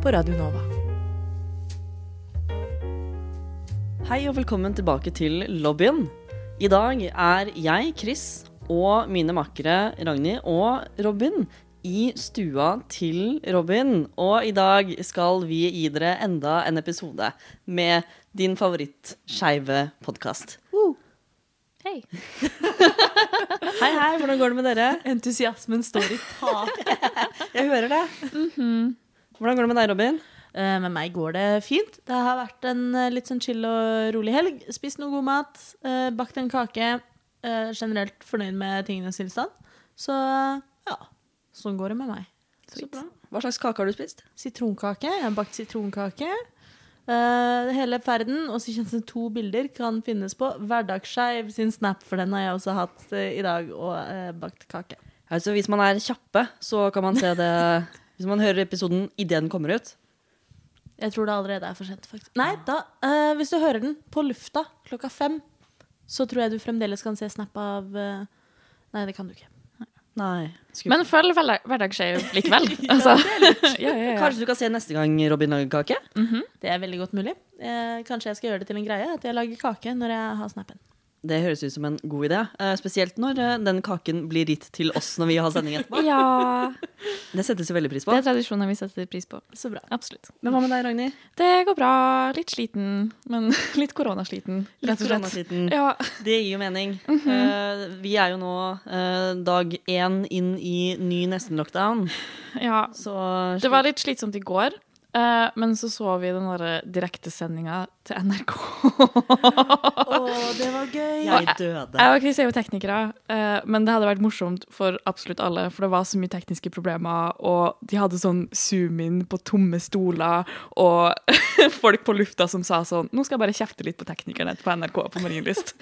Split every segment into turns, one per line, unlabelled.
på Radio Nova.
Hei og velkommen tilbake til lobbyen. I dag er jeg, Chris, og mine makkere Ragnhild og Robin i stua til Robin. Og i dag skal vi gi dere enda en episode med din favoritt skeive podkast.
Hei.
Hei, hei, hvordan går det med dere?
Entusiasmen står i tak.
Jeg hører det. Hvordan går det med deg, Robin?
Eh, Med meg går det fint. Det har vært en eh, litt sånn chill og rolig helg. Spist noe god mat, eh, bakt en kake. Generelt fornøyd med tingenes tilstand. Så ja, sånn går det med meg.
Så bra. Hva slags kake har du spist?
Sitronkake. Jeg har bakt sitronkake. Uh, hele ferden, og så kjennes det to bilder, kan finnes på Hverdagsskeiv sin Snap, for den har jeg også hatt uh, i dag, og uh, bakt kake.
Altså, hvis man er kjappe, så kan man se det Hvis man hører episoden idet den kommer ut.
Jeg tror det allerede er for sent, faktisk. Nei, da, eh, hvis du hører den på lufta klokka fem, så tror jeg du fremdeles kan se snap av eh, Nei, det kan du ikke.
Nei.
Men følg hverdag- hverdagsskeiv likevel. Altså, ja, ja, ja.
Kanskje du kan se neste gang Robin lager kake?
Det er veldig godt mulig. Eh, kanskje jeg skal gjøre det til en greie at jeg lager kake når jeg har snappen.
Det høres ut som en god idé. eh, spesielt når eh, den kaken blir gitt til oss når vi har sending etterpå.
ja.
Det settes jo veldig pris på.
Det er tradisjoner vi setter pris på.
Så bra.
Absolutt.
Men hva med deg, Ragnhild?
Det går bra. Litt sliten, men litt koronasliten, Litt.
Koronasliten.
Ja.
Det gir jo mening. Eh, vi er jo nå dag én inn i ny nesten-lockdown,
ja.
så
Det var litt slitsomt i går. Eh, men så så vi den derre direktesendinga til NRK.
Å, det var gøy!
Jeg døde.
Jeg og Chris er jo teknikere, uh, men det hadde vært morsomt for absolutt alle. For det var så mye tekniske problemer, og de hadde sånn zoom-in på tomme stoler, og folk på lufta som sa sånn Nå skal jeg bare kjefte litt på teknikerne på NRK på Marienlyst.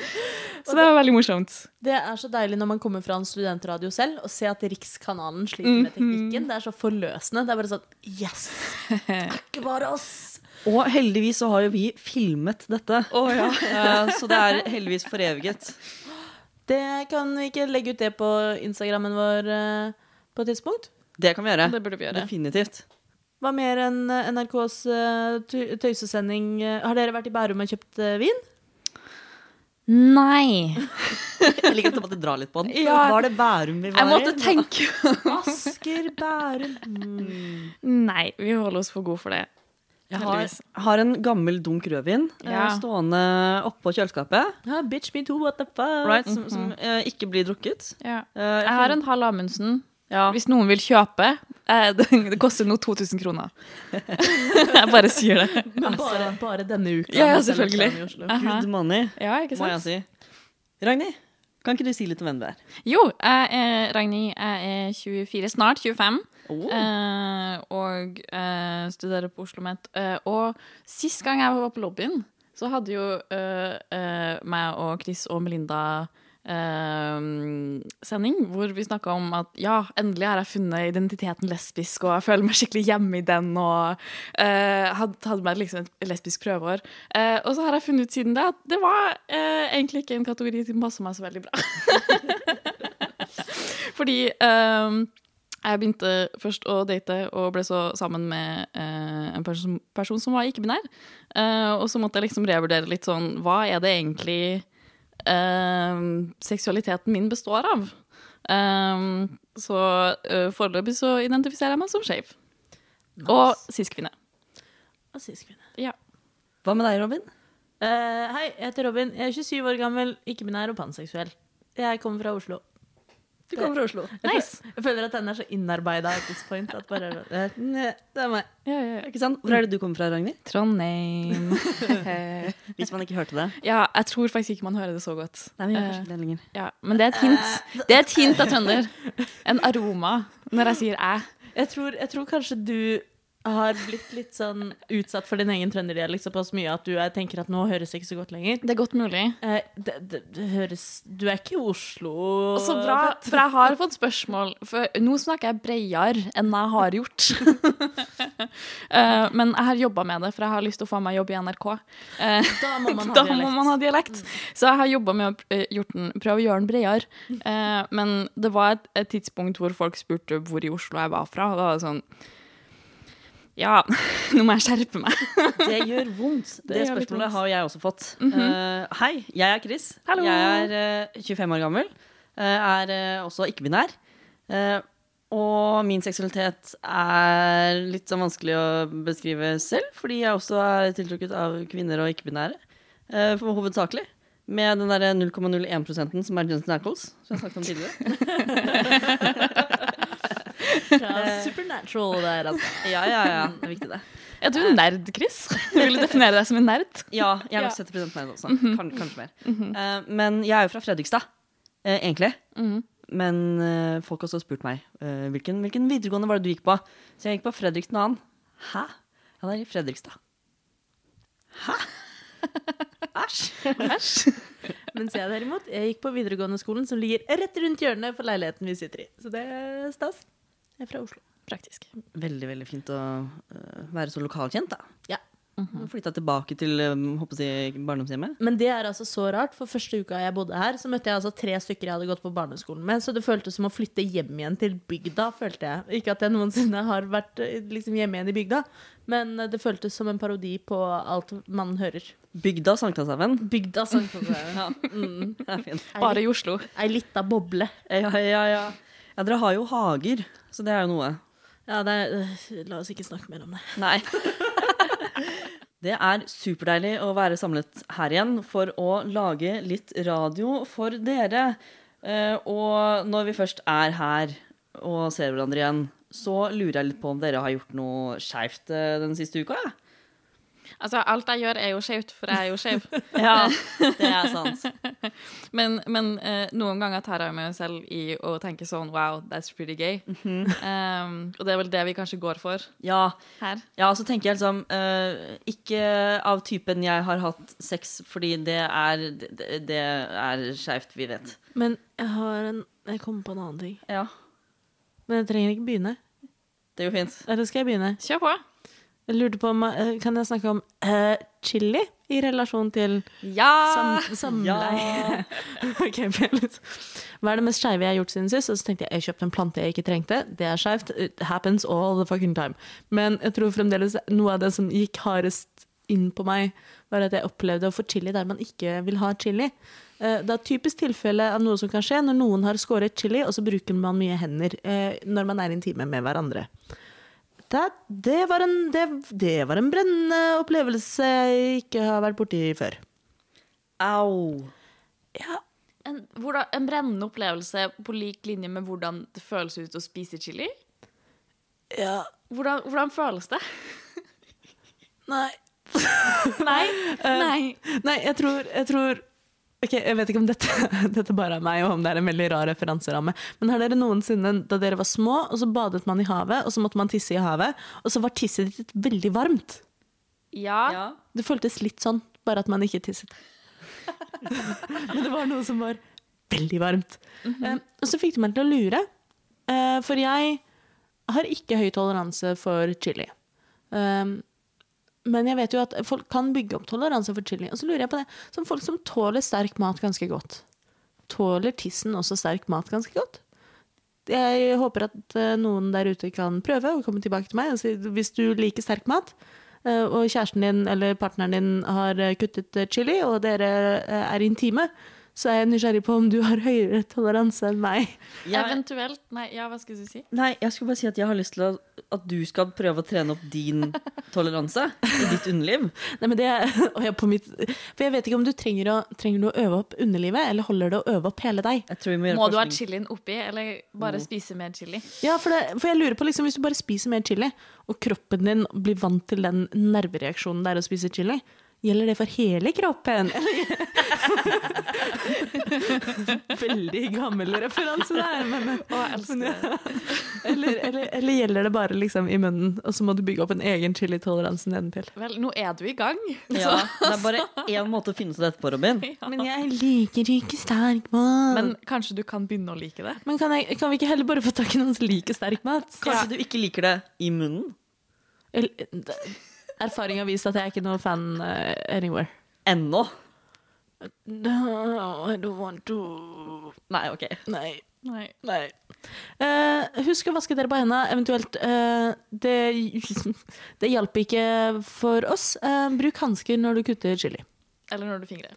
Så det var veldig morsomt.
Det er så deilig når man kommer fra en studentradio selv og ser at Rikskanalen sliter med teknikken. Det er så forløsende. Det er bare sånn Yes! Det er bare oss!
Og heldigvis så har jo vi filmet dette. Eh, så det er heldigvis foreviget.
Det kan vi ikke legge ut det på Instagrammen vår eh, på et tidspunkt?
Det kan vi gjøre.
Det burde vi gjøre.
Definitivt.
Hva mer enn NRKs eh, tøysesending? eh, Har dere vært i Bærum og kjøpt vin?
Nei.
Jeg liker at du måtte dra litt på den.
Ja.
Var det Bærum vi var
Jeg måtte
i?
tenke
Asker, Bærum mm.
Nei, vi holder oss for gode for det.
Jeg har, har en gammel dunk rødvin eh,
Ja.
stående oppå kjøleskapet.
ah, Bitch me too, what the fuck?
Right, som som eh, ikke blir drukket.
Ja.
Eh,
Jeg har en halv Amundsen.
ja.
Hvis noen vil kjøpe Det, det koster nå 2000 kroner. jeg bare sier det.
Men bare, bare denne uka.
Ja, ja, selvfølgelig.
Good money,
Ja, ikke
må jeg si. Ragnhild, kan ikke du si litt om hvem du er?
Jo, jeg er Ragnhild. Jeg er 24, snart 25.
Oh.
Eh, og eh, studerer på Oslo Met. Eh, og sist gang jeg var på lobbyen, så hadde jo eh, eh, meg og Chris og Melinda eh, sending hvor vi snakka om at ja, endelig har jeg funnet identiteten lesbisk, og jeg føler meg skikkelig hjemme i den, og uh, hadde tatt meg liksom et lesbisk prøveår. Uh, og så har jeg funnet ut siden det at det var uh, egentlig ikke en kategori som passer meg så veldig bra. Fordi eh, jeg begynte først å date og ble så sammen med eh, en person, person som var ikke-binær. Eh, og så måtte jeg liksom revurdere litt sånn Hva er det egentlig eh, seksualiteten min består av? Eh, så eh, foreløpig så identifiserer jeg meg som skeiv. Og cis-kvinne.
Og cis-kvinne.
Ja.
Hva med deg, Robin?
Uh, hei, jeg heter Robin. Jeg er 27 år gammel, ikke-binær og panseksuell. Jeg kommer fra Oslo.
Du kommer fra Oslo.
Nice.
Jeg føler at den er så innarbeida at this point. At bare, eh, ne, det er meg.
Ja, ja, ja.
Ikke sant? Hvor er det du kommer fra, Ragnhild?
Trondheim.
Hvis man ikke hørte det.
ja, jeg tror faktisk ikke man hører det så godt.
Nei, gjør
Eh,
ikke det lenger.
Ja, men det er et hint. Det er et hint av trønder. En aroma når jeg sier æ.
Jeg tror, jeg tror kanskje du har blitt litt sånn utsatt for din egen trønderdialekt såpass mye at du er, tenker at nå høres ikke så godt lenger.
Det er godt mulig.
Eh, det, det, det høres Du er ikke i Oslo
Og så bra, for jeg har fått spørsmål For nå snakker jeg bredere enn jeg har gjort. Eh, men jeg har jobba med det, for jeg har lyst til å få meg jobb i NRK. Eh,
Da må man ha dialekt.
man ha dialekt. Så jeg har jobba med å eh, gjort den, prøve å gjøre den bredere. Eh, men det var et, et tidspunkt hvor folk spurte hvor i Oslo jeg var fra. Og da var det sånn Ja, nå må jeg skjerpe meg.
Det gjør vondt. Det,
Det
spørsmålet
vondt.
har jeg også fått. Eh, hei, jeg er Chris.
Hallo.
Jeg er uh, 25 år gammel. Uh, er eh, også ikke-binær. Eh, og min seksualitet er litt sånn vanskelig å beskrive selv, fordi jeg også er tiltrukket av kvinner og ikke-binære. eh, for hovedsakelig. Med den derre 0,01 som er Jensen Ackles, som jeg snakket om tidligere.
Fra Supernatural der, altså.
Ja, ja, ja. Det er viktig, det.
Er du nerd, Chris? Vil du definere deg som en nerd?
Ja, jeg er nok 70 nerd også. Kans kanskje mer. Eh, men jeg er jo fra Fredrikstad, uh, egentlig. Men uh, folk har også spurt meg eh, hvilken, hvilken videregående var det du gikk på. Så jeg gikk på Fredrik 2. Hæ? Han er i Fredrikstad. Hæ? Æsj.
Æsj.
Mens jeg derimot, jeg gikk på videregående skolen som ligger rett rundt hjørnet for leiligheten vi sitter i. Så det er stas. Jeg er fra Oslo.
Praktisk.
Veldig, veldig fint å eh, være så lokalkjent, da.
Ja.
Flytta tilbake til håper jeg, barndomshjemmet.
Men det er altså så rart, for første uka jeg bodde her, så møtte jeg altså tre stykker jeg hadde gått på barneskolen med, så det føltes som å flytte hjem igjen til bygda, følte jeg. Ikke at jeg noensinne har vært eh, liksom, hjemme igjen i bygda, men eh, det føltes som en parodi på alt man hører.
Bygda Sankthanshaugen.
Bygda, sa han på seg.
Ja, det fint.
Bare i Oslo.
Ei lita boble.
Ja, ja, ja. ja, dere har jo hager, så det er jo noe.
Ja, det er, øh, la oss ikke snakke mer om det.
Nei. Det er superdeilig å være samlet her igjen for å lage litt radio for dere. Eh, og når vi først er her og ser hverandre igjen, så lurer jeg litt på om dere har gjort noe skeivt eh, den siste uka? Ja?
Altså, alt jeg gjør, er jo skjevt, for jeg er jo skeiv.
ja, det er sant.
Men, men uh, noen ganger tar jeg meg selv i å tenke sånn Wow, that's pretty gay. um, og det er vel det vi kanskje går for
Ja,
her.
ja så tenker jeg liksom uh, Ikke av typen 'jeg har hatt sex', fordi det er, det, det er skeivt, vi vet.
Men jeg har en Jeg kommer på en annen ting.
Ja,
Men jeg trenger ikke begynne.
det går fint.
Eller skal jeg begynne?
Kjør på.
Jeg lurte på om eh, Kan jeg snakke om uh, chili i relasjon til
Ja!
sam samleie? Ja. litt- Hva er det mest skeive jeg har gjort siden sist? Og så tenkte jeg jeg kjøpte en plante jeg ikke trengte. Det er skeivt. It happens all the fucking time. Men jeg tror fremdeles noe av det som gikk hardest inn på meg, var at jeg opplevde å få chili der man ikke vil ha chili. Eh, Det er et typisk tilfelle av noe som kan skje når noen har skåret chili, og så bruker man mye hender når man er intime med hverandre. Det, det, var en, det, det var en brennende opplevelse jeg ikke har vært borti før.
Au.
Ja,
En, hvordan, en brennende opplevelse på lik linje med hvordan det føles ut å spise chili?
ja
Hvordan, hvordan føles det?
Nei.
Nei. Nei.
Nei, jeg tror, jeg tror Ok, Jeg vet ikke om dette, dette bare er meg, og om det er en veldig rar referanseramme. Men har dere noensinne, da dere var små, og så badet man i havet, og så måtte man tisse i havet, og så var tisset ditt veldig varmt?
Ja.
Ja.
Det føltes litt sånn, bare at man ikke tisset. Men det var noe som var veldig varmt. eh, og så fikk det meg til å lure, uh, for jeg har ikke høy toleranse for chili. Um, men jeg vet jo at folk kan bygge opp toleranse for chili. Og så lurer jeg på det, som folk som tåler sterk mat ganske godt. Tåler tissen også sterk mat ganske godt? Jeg håper at eh, noen der ute kan prøve å komme tilbake til meg og si hvis du liker sterk mat, eh, og kjæresten din eller partneren din har eh, kuttet chili, og dere er intime, så er jeg nysgjerrig på om du har høyere toleranse enn meg.
Jeg,
Eventuelt Nei, ja, hva skulle du si?
nei, jeg skulle bare si at jeg har lyst til å, at du skal prøve å trene opp din toleranse i ditt underliv.
Nei, men det er, og jeg, på mitt, for jeg vet ikke om du trenger å, trenger du å øve opp underlivet, eller holder det å øve opp hele deg?
Jeg tror vi må gjøre
Må du ha chilien oppi, eller bare spise mer chili?
Ja, for, det, for jeg lurer på liksom, Hvis du bare spiser mer chili, og kroppen din blir vant til den nervereaksjonen det er å spise chili, Gjelder det for hele kroppen? Veldig gammel referanse der, men
Å, jeg elsker det.
eller, eller, eller gjelder det bare liksom i munnen, og så må du bygge opp en egen chilitoleranse nedentil?
Vel, nå er du i gang.
Ja, det er bare én måte å finne ut dette på, Robin.
Men jeg liker ikke sterk mat.
Men kanskje du kan begynne å like det?
Men kan, jeg, kan vi ikke heller bare få tak i noen som liker sterk mat?
Kanskje du ikke liker det i munnen?
Eller- Erfaring har vist at jeg er ikke noe fan uh, anywhere.
Ennå?
No, I don't want to
Nei, ok.
Nei.
Nei.
Nei. Uh, husk å vaske dere på hendene, eventuelt. Uh, det, det hjalp ikke for oss. Bruk hansker når du kutter chili.
Eller når du fingrer.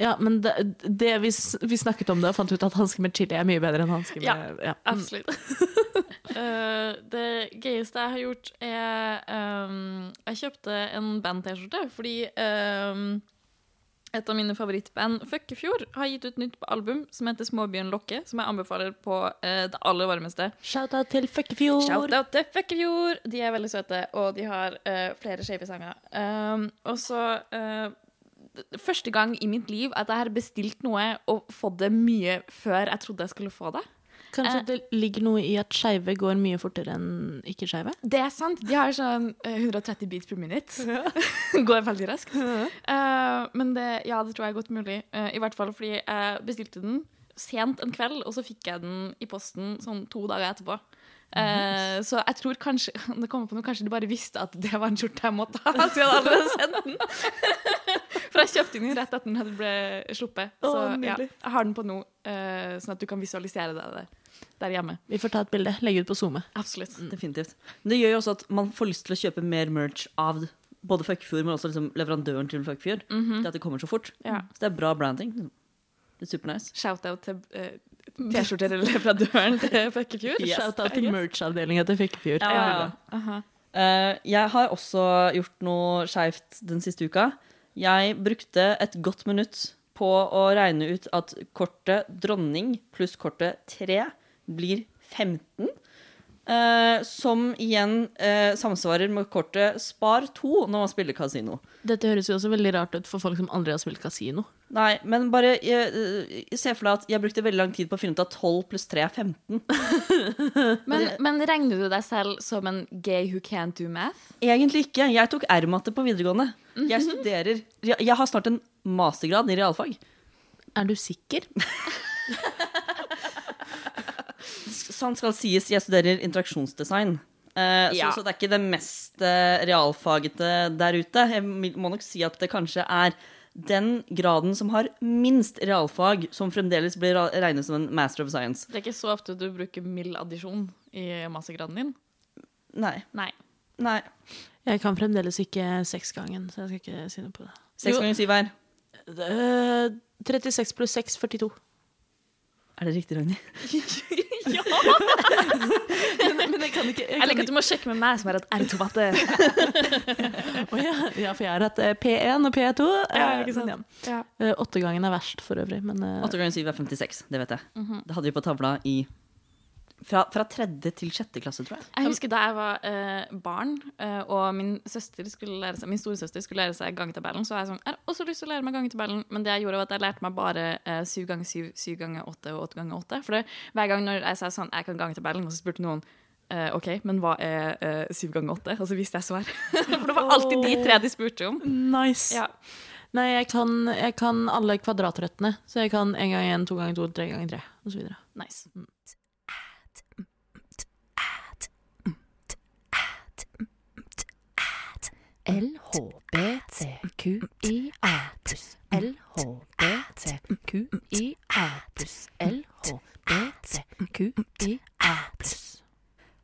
Ja, men det, det vi, vi snakket om det og fant ut at hansker med chili er mye bedre enn hansker med ja.
Absolutt. uh, det gøyeste jeg har gjort, er um, Jeg kjøpte en band-T-skjorte fordi um, et av mine favorittband, Føkkefjord, har gitt ut nytt album som heter Småbyen Lokke, som jeg anbefaler på eh, det aller varmeste.
Shout-out til Føkkefjord.
Shout-out til Føkkefjord! De er veldig søte, og de har eh, flere skeive sanger. Um, og så eh, Første gang i mitt liv at jeg har bestilt noe og fått det mye før jeg trodde jeg skulle få det.
Kanskje det ligger noe i at skeive går mye fortere enn ikke-skeive?
Det er sant. De har sånn eh, 130 beats per minute. Går veldig raskt. Eh, men det, ja, det tror jeg er godt mulig. Uh, I hvert fall fordi jeg bestilte den sent en kveld, og så fikk jeg den i posten sånn to dager etterpå. Eh, så jeg tror kanskje det kommer på noe, kanskje du bare visste at det var en skjorte jeg måtte ha. Så jeg hadde allerede sendt den. For jeg kjøpte den rett etter den ble sluppet. Så ja, jeg har den på nå, uh, sånn at du kan visualisere det der, hjemme.
Vi får ta et bilde. Legge ut på SoMe.
Absolutt.
Definitivt. Men det gjør jo også at man får lyst til å kjøpe mer merch av både Fuckfjord, men også liksom leverandøren til Fuckfjord. Det at det kommer så fort.
Ja.
Så det er bra branding. Det er supernice.
Shout-out til uh, T-skjorteleverandøren til Føkkefjord.
Yes.
Shout-out til merch-avdelinga til Føkkefjord.
Ja. Aha.
uh, jeg har også gjort noe skeivt den siste uka. Jeg brukte et godt minutt på å regne ut at kortet dronning pluss kortet tre blir 15. eh, som igjen uh, samsvarer med kortet spar 2 når man spiller kasino.
Dette høres jo også veldig rart ut for folk som aldri har spilt kasino.
Nei, men bare eh, se for deg at jeg brukte veldig lang tid på å finne ut at 12 pluss 3 er 15.
Men, men regner du deg selv som en gay who can't do math?
Egentlig ikke. Jeg tok R-matte på videregående. Jeg studerer Jeg jeg har snart en mastergrad i realfag.
Er du sikker?
Sant skal sies, jeg studerer interaksjonsdesign. Uh,
Ja.
så, så det er ikke det mest uh, realfagete der ute. Jeg må nok si at det kanskje er den graden som har minst realfag, som fremdeles blir regnet som en master of science.
Det er ikke så ofte du bruker mild addisjon i mastergraden din.
Nei.
Nei.
Nei.
Jeg kan fremdeles ikke seksgangen, så jeg skal ikke si noe på det.
Seks ganger syv er
Eh, 36 pluss 6, 42.
Er det riktig, Ragnhild?
Men jeg kan ikke
Jeg liker at du må sjekke med meg som er et R2-matte.
oh, ja. ja, for jeg har hatt eh, P1 og P2.
Ja,
eh,
ikke sant.
ja.
Ja.
Eh, Åttegangen er verst for øvrig, men
Åtte ganger syv er 56. Det vet jeg. Det hadde vi på tavla i fra, fra tredje til sjette klasse, tror jeg.
Jeg husker da jeg var eh, barn, eh, og min søster skulle lære seg Min storesøster skulle lære seg gangetabellen, så var jeg sånn Jeg har også lyst til å lære meg gangetabellen, men det jeg gjorde, var at jeg lærte meg bare eh, syv ganger syv, syv ganger åtte og åtte ganger åtte. For det, hver gang når jeg sa sånn Jeg kan gangetabellen, og så spurte noen eh, OK, men hva er eh, syv ganger åtte? Og så visste jeg svar. For det var alltid de tre de spurte om.
nice.
Ja.
Nei, jeg kan, jeg kan alle kvadratrøttene. Så jeg kan én gang én, to ganger to, tre ganger tre, osv.
Nice.
LHBTQIA pluss LHBTQIA pluss LHBTQIA pluss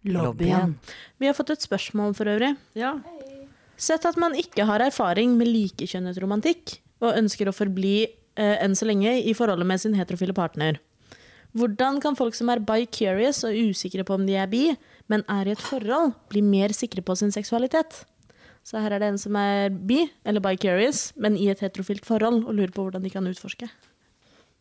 Lobbyen.
Vi har fått et spørsmål for øvrig.
Ja.
Sett at man ikke har erfaring med likekjønnet romantikk, og ønsker å forbli eh, enn så lenge i forholdet med sin heterofile partner. Hvordan kan folk som er bi-curious og usikre på om de er bi, men er i et forhold, bli mer sikre på sin seksualitet? Så her er det en som er bi, eller bi-curious, men i et heterofilt forhold, og lurer på hvordan de kan utforske.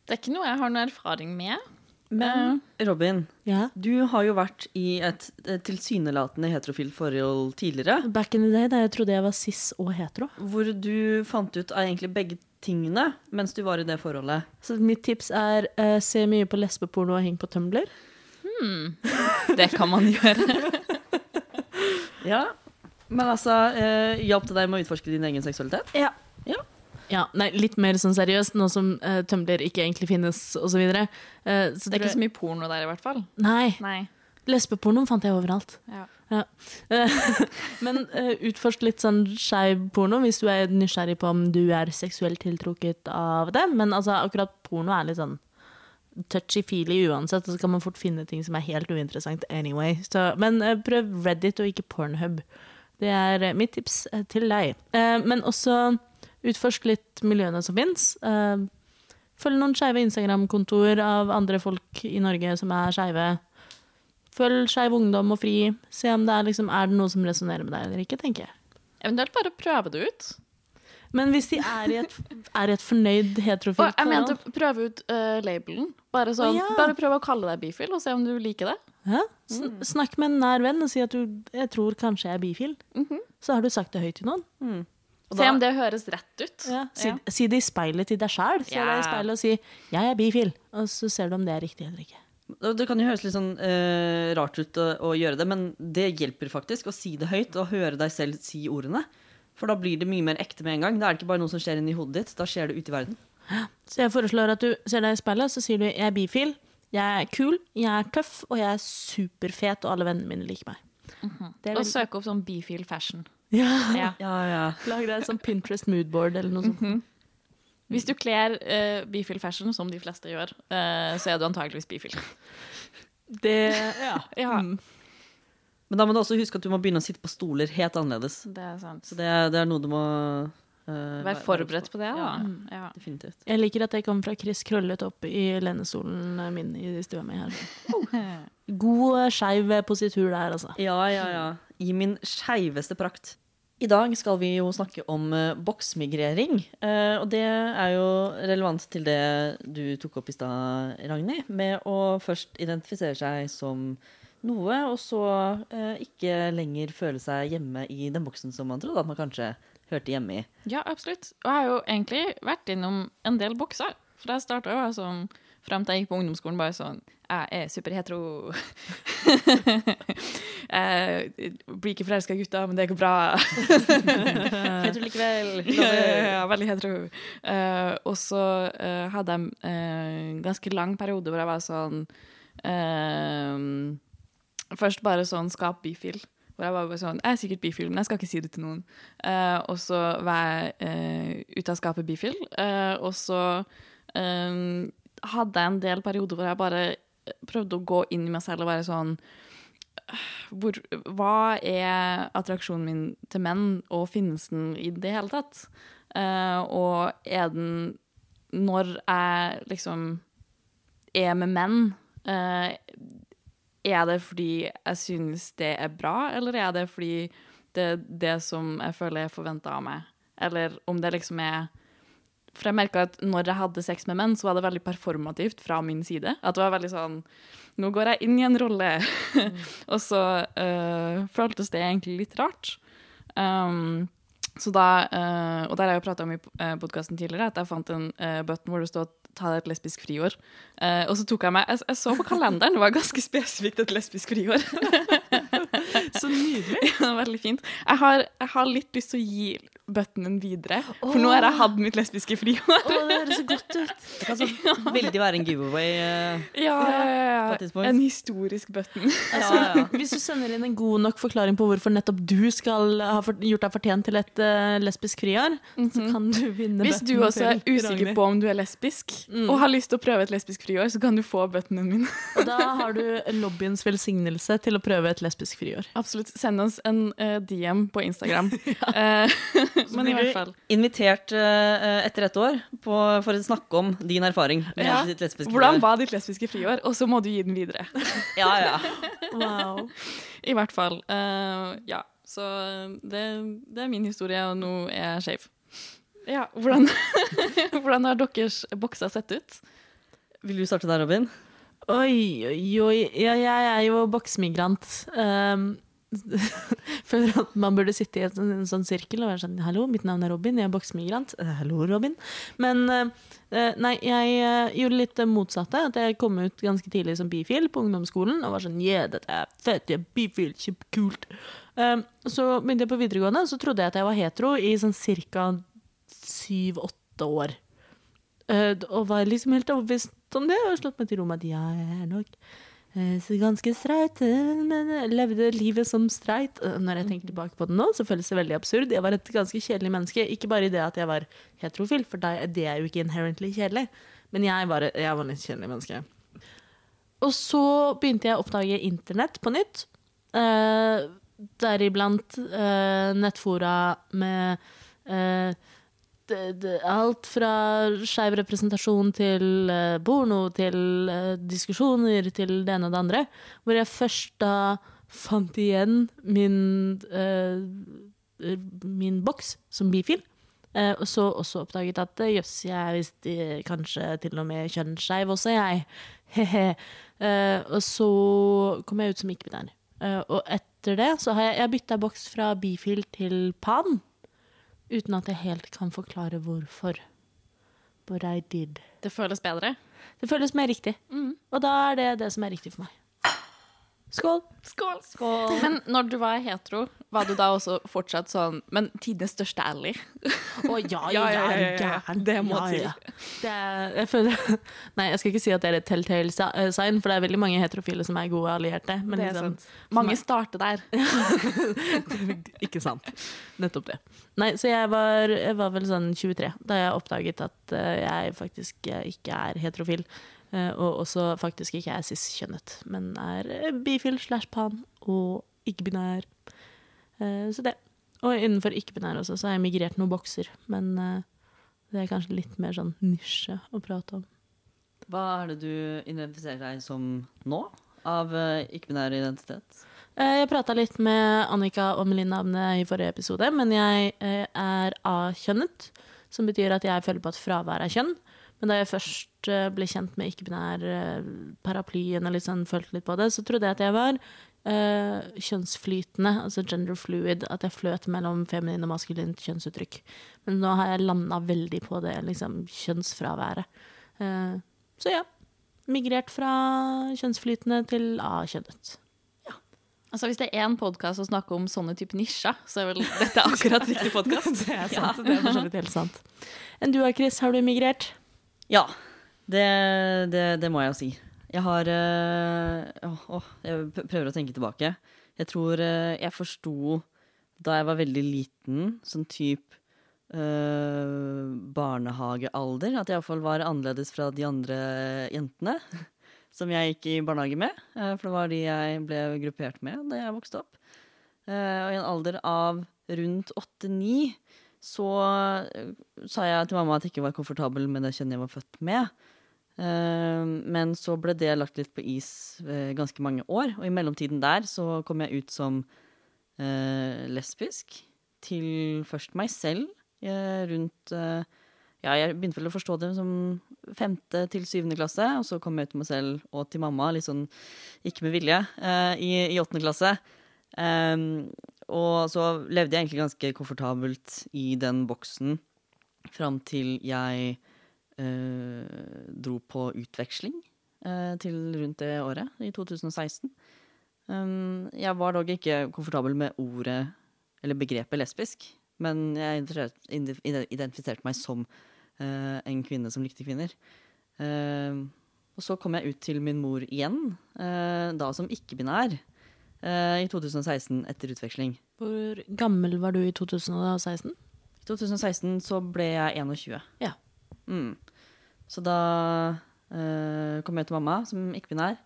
Det er ikke noe jeg har noe erfaring med.
Men Robin,
Ja.
du har jo vært i et, et tilsynelatende heterofilt forhold tidligere.
Back in the day da jeg trodde jeg var cis og hetero.
Hvor du fant ut av egentlig begge tingene mens du var i det forholdet.
Så mitt tips er uh, se mye på lesbeporno og heng på Tumblr.
Det kan man gjøre.
Ja. Men altså, eh, hjalp det deg med å utforske din egen seksualitet?
Ja.
Ja.
Ja, nei, litt mer sånn seriøst, nå som uh, tømler ikke egentlig finnes, osv. Uh, så
Det er ikke så mye porno der, i hvert fall.
Nei.
Nei.
Lesbepornoen fant jeg overalt.
Ja.
Ja. Eh, Men uh, utforsk litt sånn skeiv porno hvis du er nysgjerrig på om du er seksuelt tiltrukket av det. Men altså, akkurat porno er litt sånn touchy-feely uansett, og så kan man fort finne ting som er helt uinteressant anyway. Så, men eh, prøv Reddit og ikke Pornhub. Det er eh, mitt tips eh, til deg. Eh, men også utforsk litt miljøene som fins. følg noen skeive Instagram-kontoer av andre folk i Norge som er skeive. Følg Skeiv Ungdom og Fri. Se om det er, liksom, er det noe som resonnerer med deg eller ikke, tenker jeg.
Eventuelt bare prøve det ut.
Men hvis de er i et, er i et fornøyd
heterofilt
heterofilt
jeg mente prøve ut uh, labelen. Bare, sånn,
Å, ja.
bare prøv å kalle deg bifil, og se om du liker det.
Ja? Sn Snakk med en nær venn og si at du jeg tror kanskje jeg er bifil. Så har du sagt det høyt til noen.
Og
Se om det høres rett ut.
Ja. Si,
Ja.
si det i speilet til deg sjæl. Se deg i speilet og si 'jeg er bifil', og så ser du om det er riktig eller ikke.
Det det kan jo høres litt sånn uh, rart ut å, å gjøre det, men det hjelper faktisk å si det høyt og høre deg selv si ordene. For da blir det mye mer ekte med en gang. Da er det ikke bare noe som skjer inni hodet ditt, da skjer det ute i verden.
Så jeg foreslår at du ser deg i speilet, så sier du 'jeg er bifil', 'jeg er kul', 'jeg er tøff', og 'jeg er superfet', og alle vennene mine liker meg. Det er
Og søke opp sånn bifil fashion.
ja.
Ja.
Ja, ja.
Lag deg et sånn Pinterest moodboard eller noe sånt.
Hvis du kler uh, bifil fashion, som de fleste gjør, uh, så er du antageligvis bifil.
Det Ja.
Ja,
Mm.
Men da må du også huske at du må begynne å sitte på stoler helt annerledes.
det er sant.
Så det, det er noe du må uh,
Vær forberedt på det, da.
Ja,
Ja.
definitivt.
Jeg liker at jeg kommer fra Chris krøllet opp i lenestolen min i stua mi her. God eh, skeiv positur der, altså.
Ja, ja, ja. I min skeiveste prakt. I dag skal vi jo snakke om uh, boksmigrering. eh, og det er jo relevant til det du tok opp i stad, Ragnhild. Med å først identifisere seg som noe, og så eh, ikke lenger føle seg hjemme i den boksen som man trodde at man kanskje hørte hjemme i.
Ja, absolutt. Og jeg har jo egentlig vært innom en del bokser. For jeg starta jo sånn Frem til jeg gikk på ungdomsskolen, bare sånn Jeg er superhetero. jeg blir ikke forelska i gutter, men det går bra.
hetero likevel
ja, ja, ja, veldig hetero. Uh, og så uh, hadde jeg en en ganske lang periode hvor jeg var sånn eh, Først bare sånn skap bifil. Hvor jeg var bare sånn Jeg er sikkert bifil, men jeg skal ikke si det til noen. Uh, og så var jeg uh, ute av skapet bifil. Uh, og så um, hadde jeg en del perioder hvor jeg bare prøvde å gå inn i meg selv og være sånn hvor, hva er attraksjonen min til menn, og finnes den i det hele tatt? Og er den Når jeg liksom er med menn, er det fordi jeg synes det er bra, eller er det fordi det er det som jeg føler er forventa av meg? Eller om det liksom er For jeg merka at når jeg hadde sex med menn, så var det veldig performativt fra min side. At det var veldig sånn Nå går jeg inn i en rolle. og så uh, føltes det egentlig litt rart. Um, så da, uh, og der har jeg jo prata om i uh, podkasten tidligere, at jeg fant en uh, button hvor det stod 'ta deg et lesbisk friår'. Eh, og så tok jeg meg jeg, jeg så på kalenderen, det var ganske spesifikt et lesbisk friår.
Så nydelig.
var veldig fint. Jeg har, jeg har litt lyst til å gi buttonen videre, for nå har jeg hatt mitt lesbiske friår.
Oh, det høres så godt ut.
Det kan så veldig være en giveaway. Uh,
Ja, ja, ja, ja. En historisk button.
ja, ja.
Hvis du sender inn en god nok forklaring på hvorfor nettopp du skal ha gjort deg fortjent til et uh, lesbisk friår, så kan du vinne
Mhm. Hvis du også er usikker på om du er lesbisk, og har lyst til å prøve et lesbisk friår, så kan du få buttonen min.
Og da har du lobbyens velsignelse til å prøve et lesbisk friår.
Absolutt. Send oss en uh, DM på Instagram. Eh, men
blir du. Invitert uh, etter et år på, for å snakke om din erfaring med
Ja.
ditt lesbiske
Hvordan var ditt lesbiske friår? Og så må du gi den videre.
Ja, ja.
Wow.
I hvert fall. Uh, ja. Så det, det er min historie, og nå er jeg skeiv. Ja, hvordan, hvordan har deres bokser sett ut?
Vil du starte der, Robin?
Oi, oi, oi. Ja, jeg er jo boksmigrant. Um, Føler at man burde sitte i en, sånn- en sånn sirkel og være sånn Hallo, mitt navn er Robin, jeg er boksmigrant. Eh, hallo, Robin. Men eh, eh, nei, jeg gjorde litt det motsatte. At jeg kom ut ganske tidlig som bifil på ungdomsskolen og var sånn Yeah, dette er fett, jeg er bifil, kjempekult. Så begynte jeg på videregående, så trodde jeg at jeg var hetero i sånn cirka syv-åtte år. Og var liksom helt overbevist om det, og slått meg til ro med at jeg er nok så ganske streit, eh, men levde livet som streit. Eh, Når jeg tenker tilbake på det nå, så føles det veldig absurd. Jeg var et ganske kjedelig menneske. Ikke bare i det at jeg var heterofil, for det er jo ikke inherently kjedelig, men jeg var, jeg var et kjedelig menneske. Og så begynte jeg å oppdage internett på nytt. Eh, deriblant eh, nettfora med eh, alt fra skeiv representasjon til eh, porno, til eh, diskusjoner, til det ene og det andre. Hvor jeg først da fant igjen min, eh, min boks som bifil. Eh, og så også oppdaget at eh, jøss, jeg er visst eh, kanskje til og med kjønnsskeiv også, jeg. He-he. Eh, og så kom jeg ut som ikke-binær. Eh, og etter det så har jeg, jeg bytta boks fra bifil til pan. Uten at jeg helt kan forklare hvorfor. But I did.
Det føles bedre.
Det føles mer riktig. Og da er det det som er riktig for meg. Skål!
Skål. Men når du var hetero, var du da også fortsatt sånn Men tidenes største ally?
Å ja,
Ja,
ja,
ja,
ja,
ja, ja,
gæren?
Det må til.
Ja. Det jeg føler Nei, jeg skal ikke si at det er et telltale eh, sign, for det er veldig mange heterofile som er gode allierte. Men
Det er
liksom,
sant. Mange starter der.
ikke sant. Nettopp det. Nei, så jeg var, jeg var vel sånn 23 da jeg oppdaget at eh, jeg faktisk eh, ikke er heterofil. Eh, og også faktisk ikke er cis-kjønnet, men er eh, bifil slash pan og ikke-binær. Eh, så det. Og innenfor ikke-binær også, så har jeg migrert noen bokser. Men det er kanskje litt mer sånn nisje å prate om.
Hva er det du identifiserer deg som nå, av ikke-binær identitet?
Jeg prata litt med Annika og Melinda om det i forrige episode, men jeg er A-kjønnet, som betyr at jeg føler på at fravær er kjønn. Men da jeg først eh, ble kjent med ikke-binær eh, paraplyen og sånn, følte litt på det, så trodde jeg at jeg var uh, kjønnsflytende, altså gender fluid, at jeg fløt mellom feminin og maskulint kjønnsuttrykk. Men nå har jeg landa veldig på det liksom, kjønnsfraværet. Uh, så ja. Migrert fra kjønnsflytende til A-kjønnet.
Altså Hvis det er én podkast å snakke om sånne type nisjer, så er vel dette akkurat riktig podkast.
Det er sant. Det er for så vidt helt sant. Enn du, Chris, har du migrert?
Ja, det, det, det må jeg jo si. Jeg har øh, åh, Jeg prøver å tenke tilbake. Jeg tror øh, jeg forsto da jeg var veldig liten, sånn type barnehagealder, at jeg iallfall var annerledes fra de andre jentene som jeg gikk i barnehage med. eh, for det var de jeg ble gruppert med da jeg vokste opp. Eh, og i en alder av rundt åtte-ni så eh, sa jeg til mamma at jeg ikke var komfortabel med det kjønnet jeg var født med. Eh, men så ble det lagt litt på is eh, ganske mange år, og i mellomtiden der så kom jeg ut som lesbisk til først meg selv rundt Ja, jeg begynte vel å forstå det som femte til syvende klasse, og så kom jeg ut til meg selv og til mamma, litt sånn ikke med vilje, i åttende klasse. Um, og så levde jeg egentlig ganske komfortabelt i den boksen fram til jeg eh, dro på utveksling eh, til rundt det året, i 2016. Um, jeg var dog ikke komfortabel med ordet, eller begrepet lesbisk, men jeg identifiserte- meg som eh, en kvinne som likte kvinner. Eh, og så kom jeg ut til min mor igjen, eh, da som ikke-binær, i 2016 etter utveksling.
Hvor gammel var du i 2016?
I 2016 så ble jeg 21.
Ja.
Mm. Så da eh, kom jeg til mamma som ikke-binær.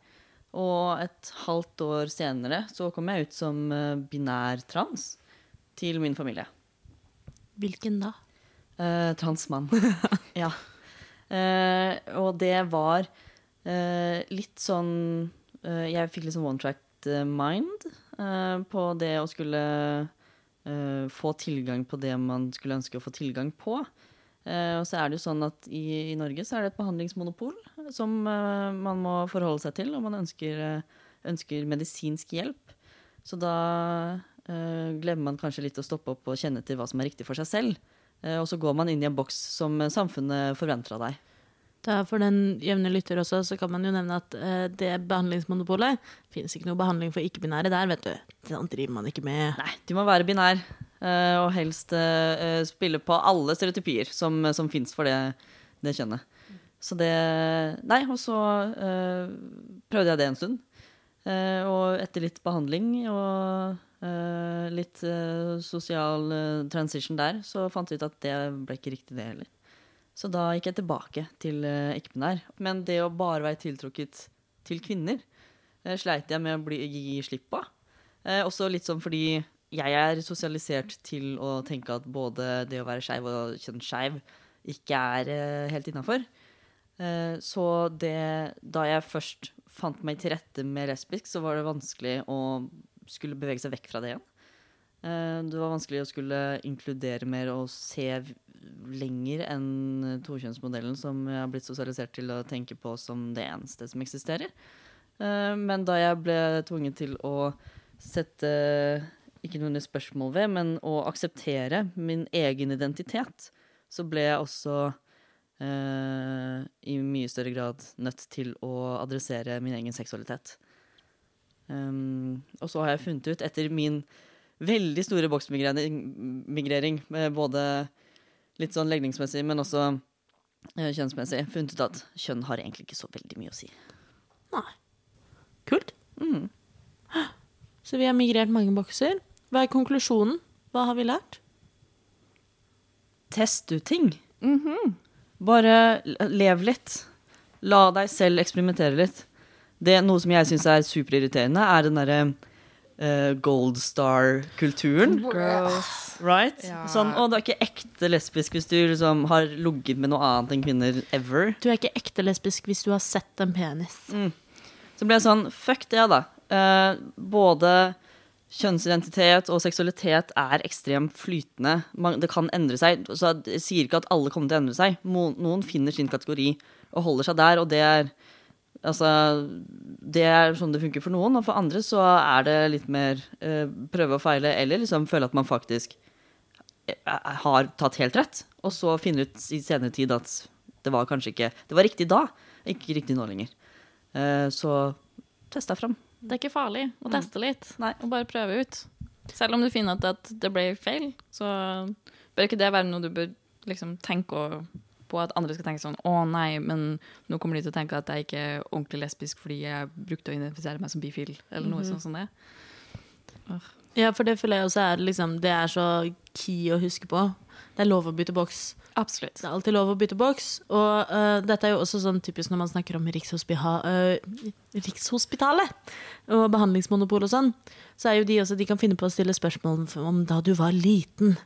Og et halvt år senere så kom jeg ut som eh, binær trans til min familie.
Hvilken da?
Eh, transmann. ja. Eh, og det var eh, litt sånn eh, Jeg fikk litt sånn one tracked eh, mind eh, på det å skulle eh, få tilgang på det man skulle ønske å få tilgang på. Eh, og så er det jo sånn at i, i Norge så er det et behandlingsmonopol som eh, man må forholde seg til om man ønsker, eh, ønsker medisinsk hjelp. Så da eh, glemmer man kanskje litt å stoppe opp og kjenne til hva som er riktig for seg selv. Eh, og så går man inn i en boks som eh, samfunnet forventer av deg.
Da for den jevne lytter også, så kan man jo nevne at eh, det behandlingsmonopolet finnes ikke noe behandling for ikke-binære der, vet du. Sånt driver man ikke med.
Nei, du må være binær, eh, og helst eh, spille på alle stereotypier som, som fins for det, det kjønnet. Så det Nei, og så eh, prøvde jeg det en stund. Eh, og etter litt behandling og eh, litt eh, sosial eh, transition der, så fant vi ut at det ble ikke riktig, det heller. Så da gikk jeg tilbake til uh, ikke-binær. Men det å bare være tiltrukket til kvinner eh, sleit jeg med å bli, gi slipp på. Eh, også litt sånn fordi jeg er sosialisert til å tenke at både det å være skeiv og kjønnsskeiv ikke er eh, helt innafor. Eh, så det Da jeg først fant meg til rette med lesbisk, så var det vanskelig å skulle bevege seg vekk fra det igjen. Eh, det var vanskelig å skulle inkludere mer og se lenger enn tokjønnsmodellen som jeg har blitt sosialisert til å tenke på som det eneste som eksisterer. Eh, Men da jeg ble tvunget til å sette ikke noe spørsmål ved, men å akseptere min egen identitet, så ble jeg også eh, i mye større grad nødt til å adressere min egen seksualitet. Um, og så har jeg funnet ut, etter min veldig store boksmigrering, både litt sånn legningsmessig, men også eh, kjønnsmessig, funnet ut at kjønn har egentlig ikke så veldig mye å si. Nei.
Kult.
Mm.
Så vi har migrert mange bokser. Hva er konklusjonen? Hva har vi lært?
Test ut ting. Bare lev litt. La deg selv eksperimentere litt. Det Noe som jeg syns er superirriterende, er den derre eh, gold star-kulturen. Right?
Ja.
Sånn, å, du er ikke ekte lesbisk hvis du liksom har ligget med noe annet enn kvinner ever.
Du er ikke ekte lesbisk hvis du har sett en penis.
Så ble jeg sånn, fuck det, da. Uh, både kjønnsidentitet og seksualitet er ekstremt flytende. Man, det kan endre seg. Så jeg sier ikke at alle kommer til å endre seg. Mo, noen finner sin kategori og holder seg der, og det er Altså, det er sånn det funker for noen, og for andre så er det litt mer eh, prøve og feile, eller liksom føle at man faktisk eh, har tatt helt rett, og så finne ut i senere tid at det var kanskje ikke Det var riktig da, ikke riktig nå lenger. Eh, så test deg fram.
Det er ikke farlig å teste litt.
Nei.
Og bare prøve ut. Selv om du finner at det ble feil, så bør ikke det være noe du bør liksom tenke å- på at andre skal tenke sånn Å nei, men nå kommer de til å tenke at jeg ikke er ordentlig lesbisk fordi jeg brukte å identifisere meg som bifil, eller noe sånt som det.
Ja, for det føler jeg også er liksom Det er så key å huske på. Det er lov å bytte boks.
Absolutt.
Det er alltid lov å bytte boks. Og uh, dette er jo også sånn typisk når man snakker om Rikshospiha, uh, Rikshospitalet og behandlingsmonopol og sånn. Så er jo de også De kan finne på å stille spørsmål om da du var liten.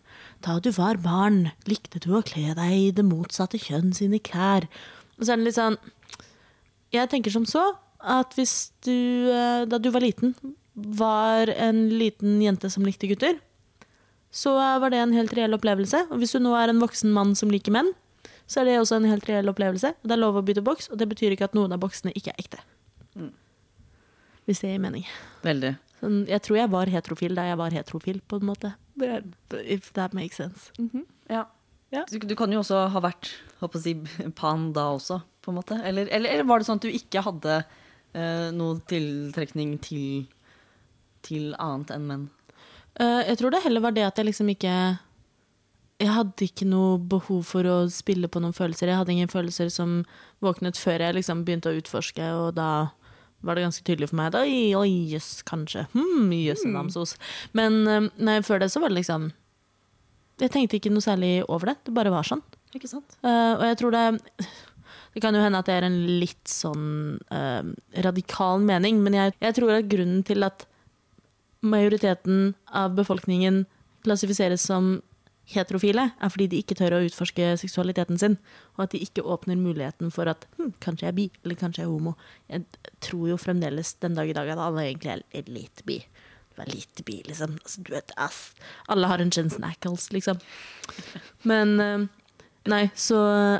Da du var barn, likte du å kle deg i det motsatte kjønn sine klær. Og så er det litt sånn Jeg tenker som så at hvis du uh, da du var liten, var en liten jente som likte gutter, så var det en helt reell opplevelse. Og hvis du nå er en voksen mann som liker menn, så er det også en helt reell opplevelse. Og det er lov å bytte boks, og det betyr ikke at noen av boksene ikke er ekte. Hvis det gir mening.
Veldig.
Sånn, jeg tror jeg var heterofil da jeg var heterofil, på en måte. If that makes sense.
Ja.
Ja.
Du, du kan jo også ha vært si, pan da også, på en måte. Eller, eller, eller var det sånn at du ikke hadde uh, noe tiltrekning til, til annet enn menn?
Eh, jeg tror det heller var det at jeg liksom ikke Jeg hadde ikke noe behov for å spille på noen følelser. Jeg hadde ingen følelser som våknet før jeg liksom begynte å utforske, og da var det ganske tydelig for meg. Da, oi, jøss, kanskje. Hm, jøss, namsos. Men eh, nei, før det så var det liksom Jeg tenkte ikke noe særlig over det. Det bare var sånn.
Ikke sant?
Uh, og jeg tror det Det kan jo hende at det er en litt sånn uh, radikal mening, men jeg, jeg tror at grunnen til at majoriteten av befolkningen klassifiseres som heterofile, er fordi de ikke tør å utforske seksualiteten sin, og at de ikke åpner muligheten for at hm, kanskje jeg er bi, eller kanskje jeg er homo. Jeg tror jo fremdeles den dag i dag at alle egentlig er- litt bi. Du er litt bi, liksom. Altså, du vet, ass. Alle har en Jensen Ackles, liksom. Men eh, Nei, så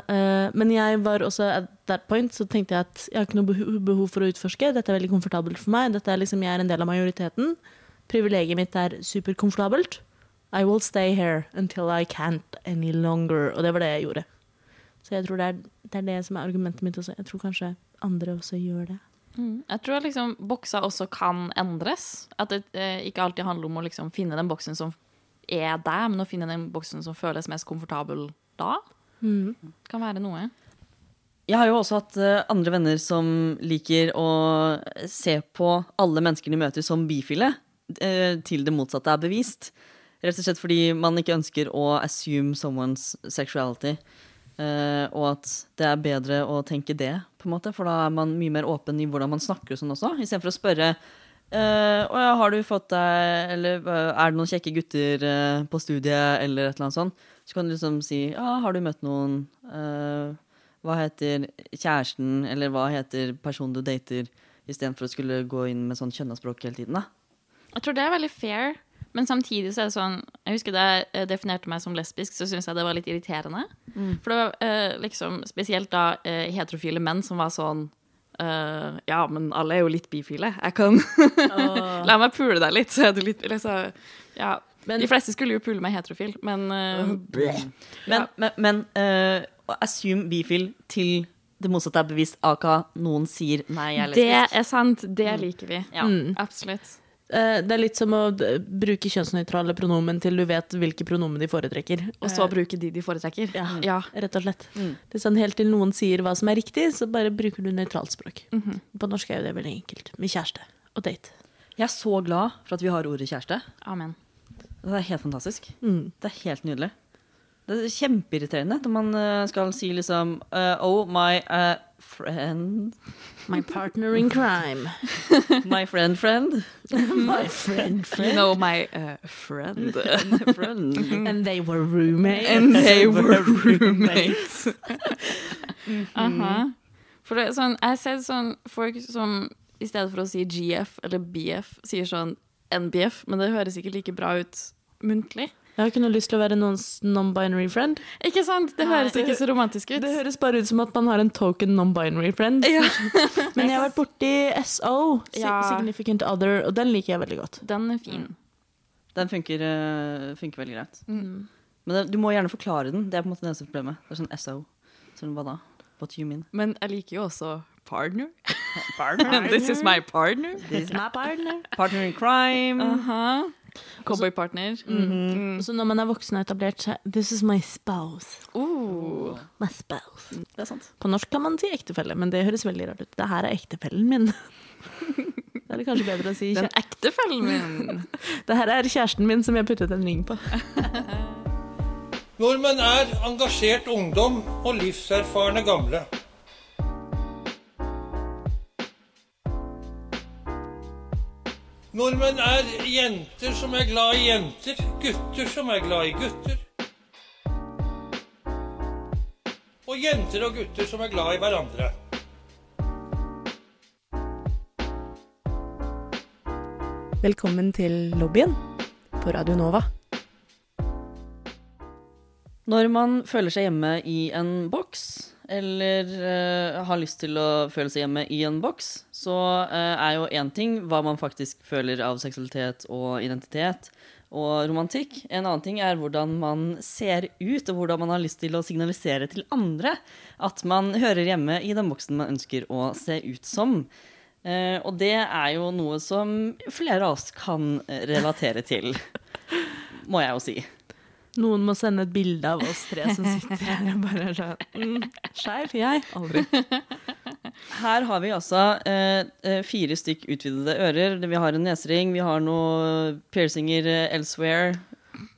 uh, Men jeg var også at that point så tenkte jeg at jeg har ikke noe behov for å utforske. Dette er veldig komfortabelt for meg. Dette er liksom, Jeg er en del av majoriteten. Privilegiet mitt er superkomfortabelt. I will stay here until I can't any longer. Og det var det jeg gjorde. Så jeg tror det er det, er det som er argumentet mitt også. Jeg tror kanskje andre også gjør det.
Jeg tror liksom bokser også kan endres. At det eh, ikke alltid handler om å liksom finne den boksen som er der, men å finne den boksen som føles mest komfortabel da. Kan være noe.
Jeg har jo også hatt eh, andre venner som liker å se på alle mennesker de møter som bifile, til det motsatte er bevist. Rett og slett fordi man ikke ønsker å assume someone's sexuality. Uh, og at det er bedre å tenke det, på en måte, for da er man mye mer åpen i hvordan man snakker og sånn også, istedenfor å spørre uh, ja, har du fått deg Eller eh, er det noen kjekke gutter uh, på studiet, eller et eller annet sånt. Så kan du liksom si ja, har du møtt noen? Uh, hva heter kjæresten, eller hva heter personen du dater, istedenfor å skulle gå inn med sånn kjønnaspråk hele tiden, da.
Jeg tror det er veldig fair, men samtidig så er det sånn Jeg husker da jeg definerte meg som lesbisk, så syntes jeg det var litt irriterende. For det var eh, liksom spesielt da eh, heterofile menn som var sånn eh, Ja, men alle er jo litt bifile. Jeg kan La meg pule deg litt, så er du litt liksom, Ja. de fleste skulle jo pule meg heterofil, men eh,
Men, men, men uh, assume bifil til det motsatte er bevist, aka noen sier nei, jeg er lesbisk.
Det er sant. Det liker vi.
Ja.
Absolutt.
Eh, det er litt som å bruke kjønnsnøytrale pronomen til du vet hvilke pronomen de foretrekker.
Og så bruke de de foretrekker.
Ja.
ja.
Rett og slett. Det er sånn Helt til noen sier hva som er riktig, så bare bruker du nøytralt språk. På norsk er jo det veldig enkelt. Med kjæreste og date.
Jeg er så glad for at vi har ordet kjæreste.
Amen.
Det er helt fantastisk.
Mm.
Det er helt nydelig. Det er kjempeirriterende når man eh, skal si liksom uh, Oh, my eh, friend
My partner in crime.
My friend friend.
My friend,
You know my uh, friend.
friend.
And they were roommates.
And they were roommates. Aha. For det sånn, jeg har sett sånn folk som i stedet for å si GF eller BF, sier sånn NBF, men det høres ikke like bra ut muntlig.
Jeg har ikke noe lyst til å være noens non-binary friend.
Ikke sant? Det høres ikke så romantisk ut.
Det høres bare ut som at man har en token non-binary friend. Men jeg har vært borti SO,
Ja.
Significant Other, og den liker jeg veldig godt.
Den er fin.
Den funker, eh, funker veldig greit. Men det, du må gjerne forklare den. Det er på en måte det eneste problemet. Det er sånn SO. Sånn, hva da? What you mean?
Men jeg liker jo også partner. This is my partner.
This is my partner.
Partner in crime.
Aha. Cowboypartner.
Så når man er voksen og etablert seg This is my spouse.
Oh.
My spouse.
Det er sant.
På norsk kan man si ektefelle, men det høres veldig rart ut. Det her er ektefellen min. Det er det kanskje bedre å si.
Den ektefellen min.
Det her er kjæresten min som jeg puttet en ring på.
Nordmenn er engasjert ungdom og livserfarne gamle. Nordmenn er jenter som er glad i jenter, gutter som er glad i gutter. Og jenter og gutter som er glad i hverandre.
Velkommen til lobbyen på Radio Nova.
Når man føler seg hjemme i en boks, eller uh, har lyst til å føle seg hjemme i en boks, så uh, er jo én ting hva man faktisk føler av seksualitet og identitet og romantikk. En annen ting er hvordan man ser ut, og hvordan man har lyst til å signalisere til andre at man hører hjemme i den boksen man ønsker å se ut som. Uh, og det er jo noe som flere av oss kan relatere til, må jeg jo si.
Noen må sende et bilde av oss tre som sitter her og bare er sånn mm, Skeiv? Jeg? Aldri.
Her har vi altså eh, eh, fire stykk utvidede ører. Vi har en nesering, vi har noen piercinger eh, elsewhere.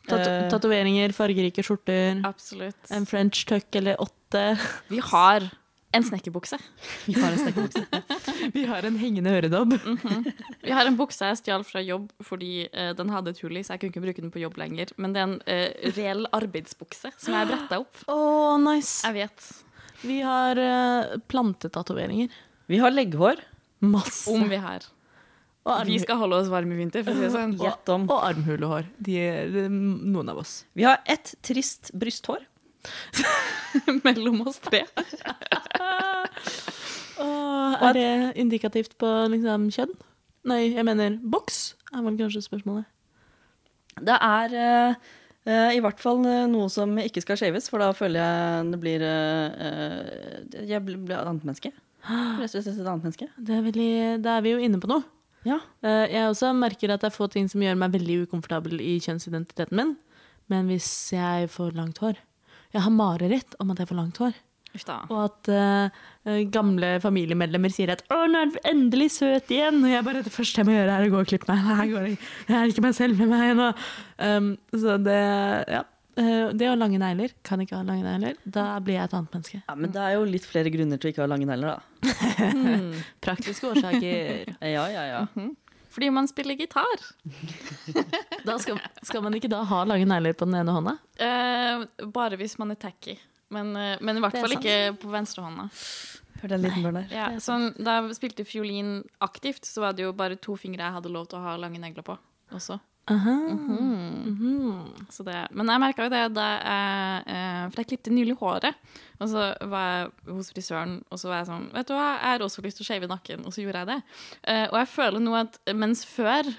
Tat
Eh,
Tatoveringer, fargerike skjorter,
Absolutt.
en french tuck eller åtte.
Vi har en snekkerbukse.
vi har en snekkerbukse.
Vi har en hengende øredobb.
Vi har en bukse jeg stjal fra jobb fordi uh, den hadde et hull i, så jeg kunne ikke bruke den på jobb lenger. Men det er en uh, reell arbeidsbukse som jeg bretta opp.
Oh, nice.
Jeg vet.
Vi har uh, plantetatoveringer.
Vi har legghår.
Masse.
Om vi har.
Og,
Vi skal holde oss varme i vinter, for å si det sånn.
Og,
og armhulehår. De er, er noen av oss.
Vi har ett trist brysthår.
mellom oss tre.
Er det indikativt på liksom kjønn? Nei, jeg mener boks, er vel kanskje spørsmålet.
Det er uh, i hvert fall eh, noe som ikke skal shaves, for da føler jeg det blir uh, Jeg blir, et annet menneske. Rett og er et annet menneske.
Det er veldig, da er vi jo inne på noe.
Ja.
Uh, Jeg også merker at det er få ting som gjør meg veldig ukomfortabel i kjønnsidentiteten min. Men hvis jeg får langt hår Jeg har mareritt om at jeg får langt hår.
Ufta.
Og at uh, gamle familiemedlemmer sier at 'Å, nå er du endelig søt igjen'. Og jeg bare det første jeg må gjøre, er å gå og klippe meg. Nei, går jeg. Jeg er ikke meg selv med meg ennå.' Um, så det Ja. Uh, det å ha lange negler. Kan ikke ha lange negler. Da blir jeg et annet menneske.
ja, Men det er jo litt flere grunner til å ikke ha lange negler, da.
Praktiske årsaker.
Ja, ja, ja.
Fordi man spiller gitar.
Da skal, skal man ikke da ha lange negler på den ene hånda?
Eh, bare hvis man er tacky. Men, eh, men i hvert
er
fall
sant.
ikke på venstrehånda.
Hørte en liten børn der.
Ja, sånn, da jeg spilte fiolin aktivt, så var det jo bare to fingre jeg hadde lov til å ha lange negler på. Også.
Aha.
Mhm. Så det, men jeg merka jo det da jeg eh, For jeg klippte nylig håret. Og så var jeg hos frisøren, og så var jeg sånn Vet du hva, jeg har også lyst til å shave nakken. Og så gjorde jeg det. Eh, og jeg føler nå at mens før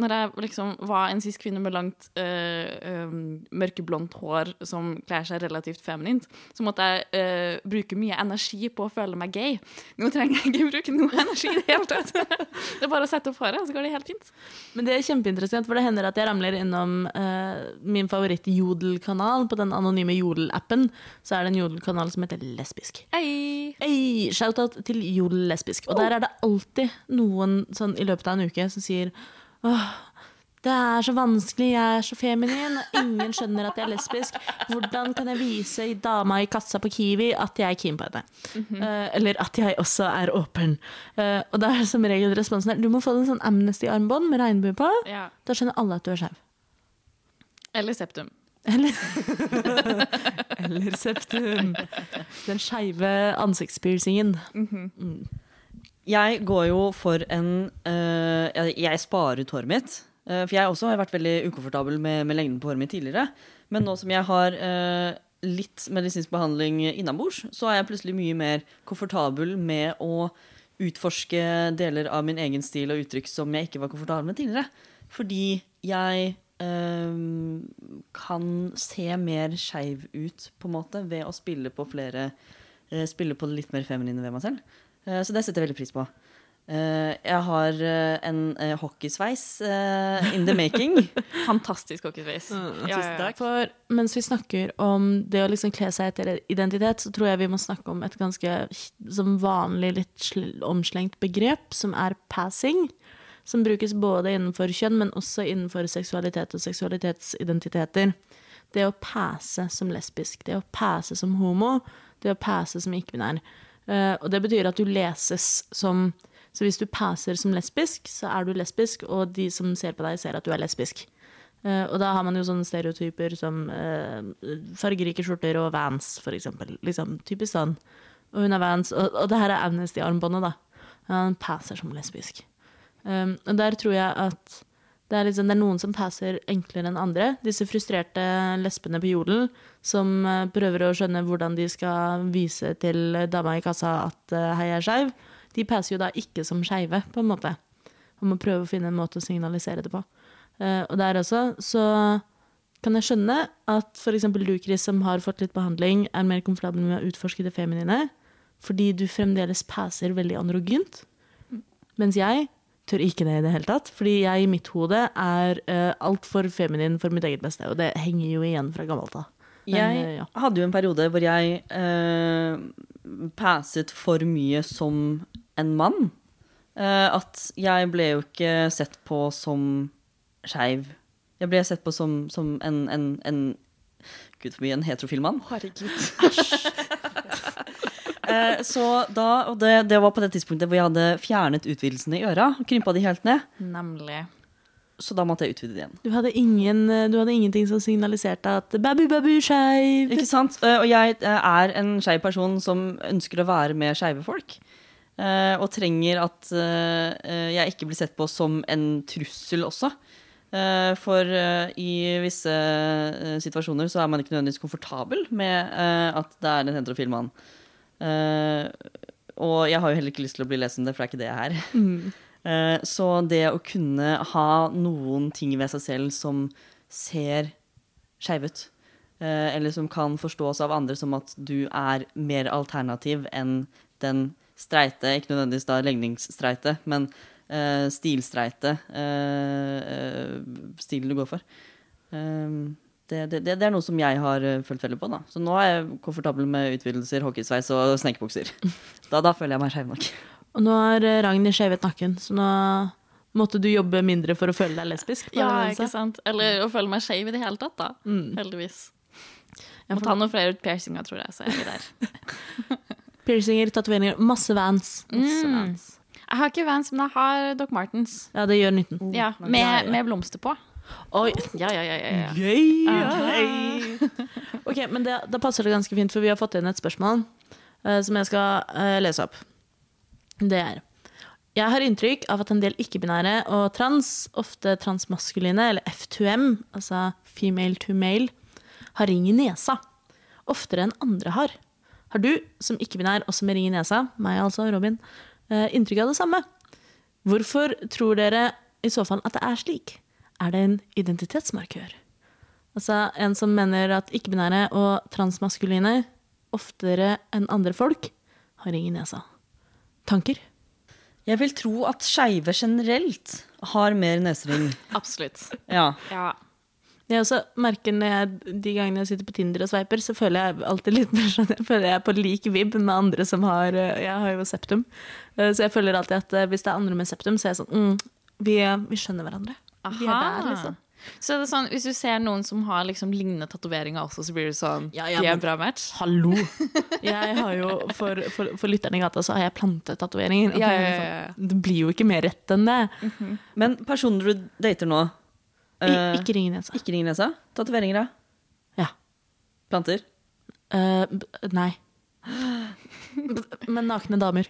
når jeg liksom var en cis-kvinne med langt eh, eh, mørkeblondt hår som kler seg relativt feminint, så måtte jeg eh, bruke mye energi på å føle meg gay. Nå trenger jeg ikke bruke noe energi i det hele tatt. det er bare å sette opp håret, så går det helt fint.
Men det er kjempeinteressant, for det hender at jeg ramler innom eh, min favoritt-Jodel-kanal. På den anonyme Jodel-appen så er det en Jodel-kanal som heter Lesbisk.
Hei!
Hey, Shout-out til Jodel Lesbisk. Og der er det alltid noen sånn i løpet av en uke som sier Åh, det er så vanskelig, jeg er så feminin, og ingen skjønner at jeg er lesbisk. Hvordan kan jeg vise i dama i kassa på Kiwi at jeg er keen på henne? Eh, eller at jeg også er åpen. Uh, og da er som regel responsen her Du må få en sånn Amnesty-armbånd med regnbue på.
Ja.
Da skjønner alle at du er skeiv.
Eller septum.
Eller Eller septum. Den skeive ansiktspiercingen.
Jeg går jo for en eh, jeg, jeg sparer ut håret mitt. Eh, for jeg også har vært veldig ukomfortabel med, med lengden på håret mitt tidligere. Men nå som jeg har eh, litt medisinsk behandling innabords, så er jeg plutselig mye mer komfortabel med å utforske deler av min egen stil og uttrykk som jeg ikke var komfortabel med tidligere. Fordi jeg kan se mer skeiv ut, på en måte, ved å spille på flere Spille på det litt mer feminine ved meg selv. Eh, Så det setter jeg veldig pris på. Eh, Jeg har eh, en hockeysveis in the making.
Fantastisk hockeyface. Ja, ja, ja.
For mens vi snakker om det å liksom kle seg etter identitet, så tror jeg vi må snakke om et ganske som vanlig litt omslengt begrep, som er passing. Som brukes både innenfor kjønn, men også innenfor seksualitet og seksualitetsidentiteter. Det å passe som lesbisk, det å passe som homo, det å passe som ikke-binær. Og det betyr at du leses som Så hvis du passer som lesbisk, så er du lesbisk, og de som ser på deg, ser at du er lesbisk. Eh, og da har man jo sånne stereotyper som eh, fargerike skjorter og Vans, for eksempel. Liksom, typisk sånn. Og hun er Vans. Og, og det her er Amnesty-armbåndet, da. Han passer som lesbisk. Um, og der tror jeg at det er, liksom, det er noen som passer enklere enn andre. Disse frustrerte lesbene på Jodel som eh, prøver å skjønne hvordan de skal vise til dama i kassa at eh, hei, jeg er skeiv. De passer jo da ikke som skeive, på en måte. Man må prøve å finne en måte å signalisere det på. Eh, og der også så kan jeg skjønne at f.eks. du, Chris, som har fått litt behandling, er mer komfortabel med å utforske det feminine, fordi du fremdeles passer veldig androgynt. Mens jeg tør ikke det i det hele tatt, fordi jeg i mitt hode er uh, altfor feminin for mitt eget beste, og det henger jo igjen fra gammelt av.
Jeg
uh, ja.
hadde jo en periode hvor jeg uh, passet for mye som en mann. Uh, at jeg ble jo ikke sett på som skeiv. Jeg ble sett på som, som en, en, en Gud forby, en heterofil mann. Eh, så da, og det, det var på det tidspunktet hvor jeg hadde fjernet utvidelsene i øra. Krympa de helt ned.
Nemlig.
Så da måtte jeg utvide det igjen.
Du hadde, ingen, eh, du hadde ingenting som signaliserte at babu, babu, skeiv.
Ikke sant? Eh, Og jeg er en skeiv person som ønsker å være med skeive folk. Eh, og trenger at jeg ikke blir sett på som en trussel også. Eh, for i visse situasjoner så er man ikke nødvendigvis komfortabel med at det er en heterofil mann. Eh, og jeg har jo heller ikke lyst til å bli lest om det, for det er ikke det jeg er. Eh, så det å kunne ha noen ting ved seg selv som ser skeiv ut, uh, eller som kan forstås av andre som at du er mer alternativ enn den streite, ikke nødvendigvis da legningsstreite, men stilstreite stilen du går for. Eh, det, det, det er noe som jeg har eh, følt veldig på. da. Så nå er jeg komfortabel med utvidelser, hockeysveis og snekebukser. Da, da føler jeg meg skeiv nok.
Og nå har eh, Ragnhild skjevet nakken, så nå måtte du jobbe mindre for å føle deg lesbisk.
Ja, ikke sant? Eller å føle meg skeiv i det hele tatt, da.
Mm.
Heldigvis.
Jeg
Må ta noen flere piercinger, tror jeg, så er vi der.
Piercinger, tatoveringer, masse vans. Masse
Mm.
vans.
Jeg har ikke Vans, men jeg har Doc Martens.
Ja, det gjør nytten.
Ja,
Ja,
med, med blomster på.
Oi,
Ja, ja, ja. ja, ja.
Gøy! Ok, men det, da passer det ganske fint, for vi har fått inn et spørsmål eh, som jeg skal eh, lese opp. Det er Jeg har inntrykk av at en del ikke-binære og trans, ofte transmaskuline, eller F2M, altså female to male, har ring i nesa. Oftere enn andre har. Har du, som ikke-binær, også med ring i nesa, meg altså, Robin, eh, inntrykk av det samme? Hvorfor tror dere i så fall at det er slik? Er det en identitetsmarkør? Altså en som mener at ikke-binære og transmaskuline oftere enn andre folk har ring i nesa. Tanker?
Jeg vil tro at skeive generelt har mer nesering.
Absolutt.
Ja.
Ja.
Jeg også merker når jeg, De gangene jeg sitter på Tinder og sveiper, så føler jeg alltid litt mer sånn Jeg føler jeg er på lik vibb med andre som har eh, Jeg har jo septum. Eh, Så jeg føler alltid at eh, hvis det er andre med septum, så er jeg sånn mm, vi, vi skjønner hverandre. Vi er der, liksom.
Så det er sånn, hvis du ser noen som har liksom lignende tatoveringer også, så blir det sånn
Ja, ja,
De er en bra match?
Hallo! Jeg har jo, for, for, for lytterne i gata, så har jeg plantet-tatoveringer.
Ja, ja, ja, ja.
Det blir jo ikke mer rett enn det.
Men personer du dater nå
I,
eh,
ikke ring nesa.
Ikke ring i nesa? Tatoveringer, da?
Ja.
Planter?
Uh, nei. Men nakne damer.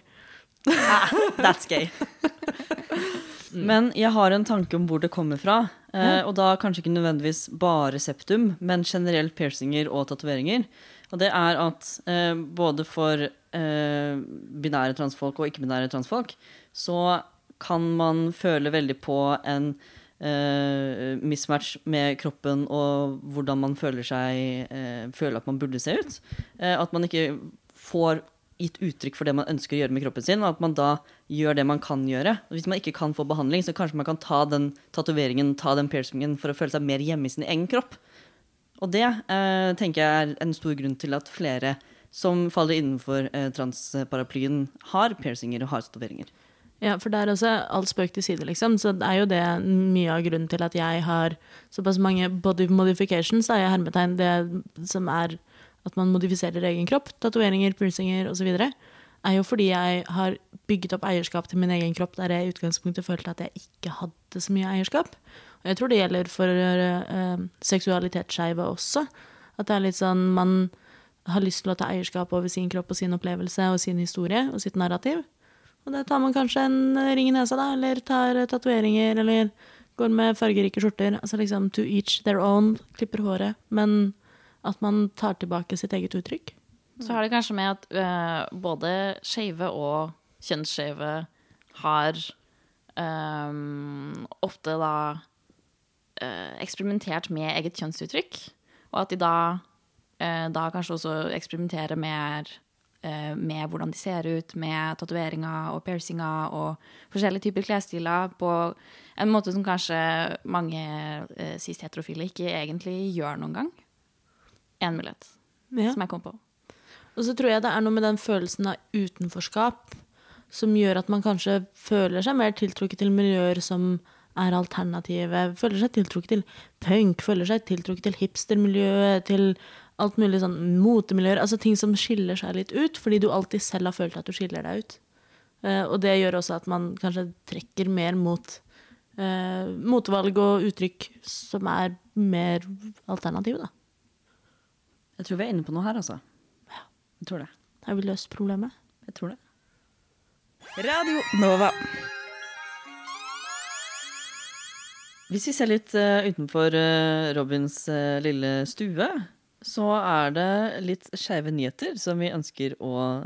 That's gay. Men jeg har en tanke om hvor det kommer fra. Eh, og da kanskje ikke nødvendigvis bare septum, men generelt piercinger og tatoveringer. Og det er at eh, både for eh, binære transfolk og ikke-binære transfolk, så kan man føle veldig på en eh, mismatch med kroppen og hvordan man føler seg eh, Føler at man burde se ut. Eh, at man ikke får gitt uttrykk for det man ønsker å gjøre med kroppen sin, og at man da gjør det man kan gjøre. Og hvis man ikke kan få behandling, så kanskje man kan ta den tatoveringen, ta den piercingen, for å føle seg mer hjemme i sin egen kropp. Og det eh, tenker jeg er en stor grunn til at flere som faller innenfor eh, transparaplyen, har piercinger og har tatoveringer.
Ja, for det er også all spøk til side, liksom. Så det er jo det mye av grunnen til at jeg har såpass mange body modifications, da, i hermetegn, det som er at man modifiserer egen kropp, tatoveringer, piercinger osv., er jo fordi jeg har bygget opp eierskap til min egen kropp der jeg i utgangspunktet følte at jeg ikke hadde så mye eierskap. Og jeg tror det gjelder for uh, seksualitetsskeive også. At det er litt sånn man har lyst til å ta eierskap over sin kropp og sin opplevelse og sin historie og sitt narrativ. Og da tar man kanskje en ring i nesa, da, eller tar tatoveringer, eller går med fargerike skjorter. Altså liksom to each their own, klipper håret. Men at man tar tilbake sitt eget uttrykk.
Så har det kanskje med at uh, både skeive og kjønnsskeive har um, ofte da uh, eksperimentert med eget kjønnsuttrykk. Og at de da, uh, da kanskje også eksperimenterer mer med hvordan de ser ut, med tatoveringer og piercinger og forskjellige typer klesstiler på en måte som kanskje mange eh, sist heterofile ikke egentlig gjør noen gang. En mulighet
Ja.
som jeg kom på.
Og så tror jeg det er noe med den følelsen av utenforskap som gjør at man kanskje føler seg mer tiltrukket til miljøer som er alternative. Føler seg tiltrukket til punk, føler seg tiltrukket til hipstermiljøet, til alt mulig sånn motemiljøer. Altså ting som skiller seg litt ut, fordi du alltid selv har følt at du skiller deg ut. Eh, og det gjør også at man kanskje trekker mer mot uh, motevalg og uttrykk som er mer alternative, da.
Jeg tror vi er inne på noe her, altså. Jeg tror det.
Har vi løst problemet?
Jeg tror det. Radio Nova. Hvis vi ser litt eh, utenfor eh, Robins eh, lille stue, så er det litt skeive nyheter som vi ønsker å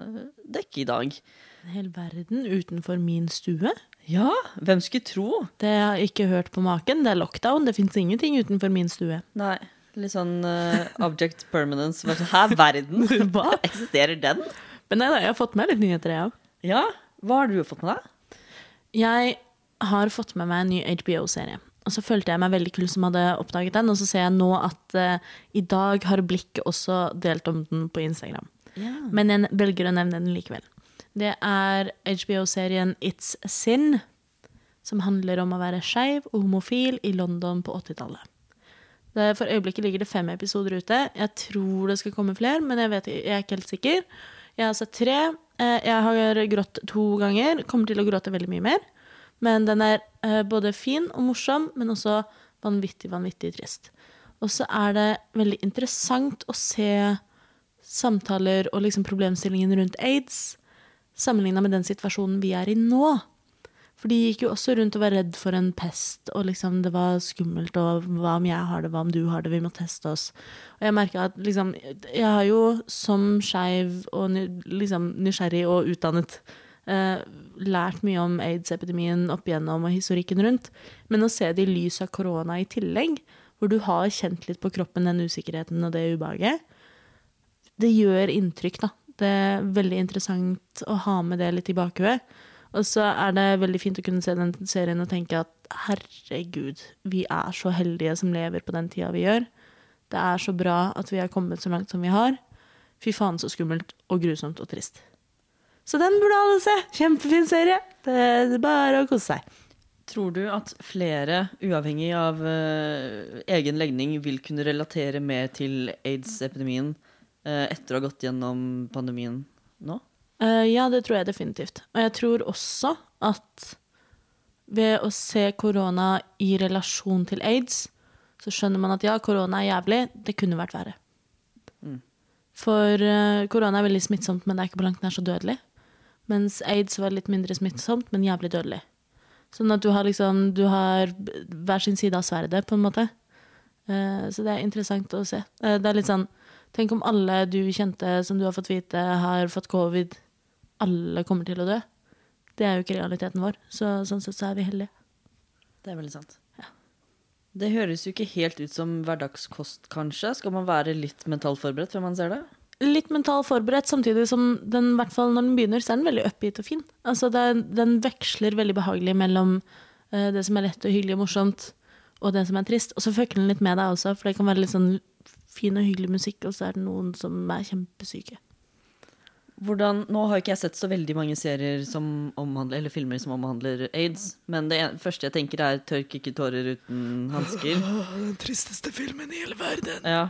dekke i dag.
En hel verden utenfor min stue.
Ja, hvem skulle tro?
Det har jeg ikke hørt på maken. Det er lockdown. Det fins ingenting utenfor min stue.
Nei, litt sånn uh, object permanence. Er Hæ, verden?
Hva?
Eksisterer den?
Men nei da, jeg har fått med litt nyheter, jeg òg.
Ja, hva har du fått med deg?
Jeg har fått med meg en ny HBO-serie. Og så følte jeg meg veldig kul som hadde oppdaget den, og så ser jeg nå at uh, i dag har Blikk også delt om den på Instagram. Men jeg velger å nevne den likevel. Det er HBO-serien It's Sin, som handler om å være skeiv og homofil i London på 80-tallet. Det- For øyeblikket ligger det fem episoder ute. Jeg tror det skal komme flere, men jeg, vet, jeg er ikke helt sikker. Jeg har sett tre. Eh, Jeg har grått to ganger. Kommer til å gråte veldig mye mer. Men den er eh, både fin og morsom, men også vanvittig, vanvittig trist. Og så er det veldig interessant å se samtaler og liksom problemstillingen rundt aids sammenligna med den situasjonen vi er i nå. For de gikk jo også rundt og var redd for en pest, og liksom det var skummelt, og hva om jeg har det, hva om du har det, vi må teste oss. Og jeg merka at liksom Jeg har jo som skeiv og liksom nysgjerrig og utdannet eh, lært mye om aids-epidemien opp igjennom og historikken rundt, men å se det i lys av korona i tillegg, hvor du har kjent litt på kroppen den usikkerheten og det ubehaget, det gjør inntrykk, da. Det er veldig interessant å ha med det litt i bakhuet. Og så er det veldig fint å kunne se den serien og tenke at herregud, vi er så heldige som lever på den tida vi gjør. Det er så bra at vi har kommet så langt som vi har. Fy faen, så skummelt og grusomt og trist. Så den burde alle se. Kjempefin serie. Det er bare å kose seg.
Tror du at flere, uavhengig av uh, egen legning, vil kunne relatere mer til aids-epidemien uh, etter å ha gått gjennom pandemien nå?
Eh, ja, det tror jeg definitivt. Og jeg tror også at ved å se korona i relasjon til aids, så skjønner man at ja, korona er jævlig, det kunne vært verre. For uh, korona er veldig smittsomt, men det er ikke på langt nær så dødelig. Mens aids var litt mindre smittsomt, men jævlig dødelig. Sånn at du har liksom Du har hver sin side av sverdet, på en måte. Uh, så det er interessant å se. Uh, det er litt sånn Tenk om alle du kjente som du har fått vite, har fått covid. Alle kommer til å dø. Det er jo ikke realiteten vår. Så sånn sett så er vi heldige.
Det er veldig sant. Det høres jo ikke helt ut som hverdagskost, kanskje. Skal man være litt mentalt forberedt før man ser det?
Litt mentalt forberedt, samtidig som den, i hvert fall når den begynner, så er den veldig oppgitt og fin. Altså det, den veksler veldig behagelig mellom uh, det som er lett og hyggelig og morsomt, og det som er trist. Og så fucker den litt med deg også, for det kan være litt sånn fin og hyggelig musikk, og så er det noen som er kjempesyke.
Hvordan, nå har ikke jeg sett så veldig mange serier som omhandler, eller filmer som omhandler aids, men det en- første jeg tenker er 'Tørk ikke tårer uten hansker'.
Den tristeste filmen i hele verden.
Ja.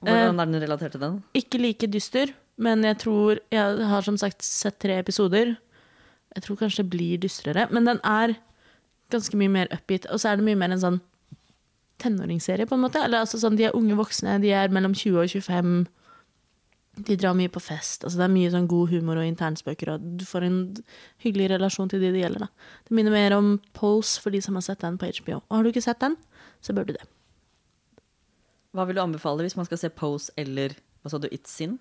Hvordan er den relatert til den?
Ikke like dyster, men jeg tror Jeg har som sagt sett tre episoder. Jeg tror kanskje det blir dystrere, men den er ganske mye mer upbeat. Og så er det mye mer en sånn tenåringsserie, på en måte. Eller altså sånn, De er unge voksne, de er mellom 20 og 25. De drar mye på fest. altså Det er mye sånn god humor og internspøker, og du får en hyggelig relasjon til de det gjelder. da. Det minner mer om Pose for de som har sett den på HBO. Og har du ikke sett den, så bør du det.
Hva vil du anbefale hvis man skal se Pose eller hva sa du, It's Sin?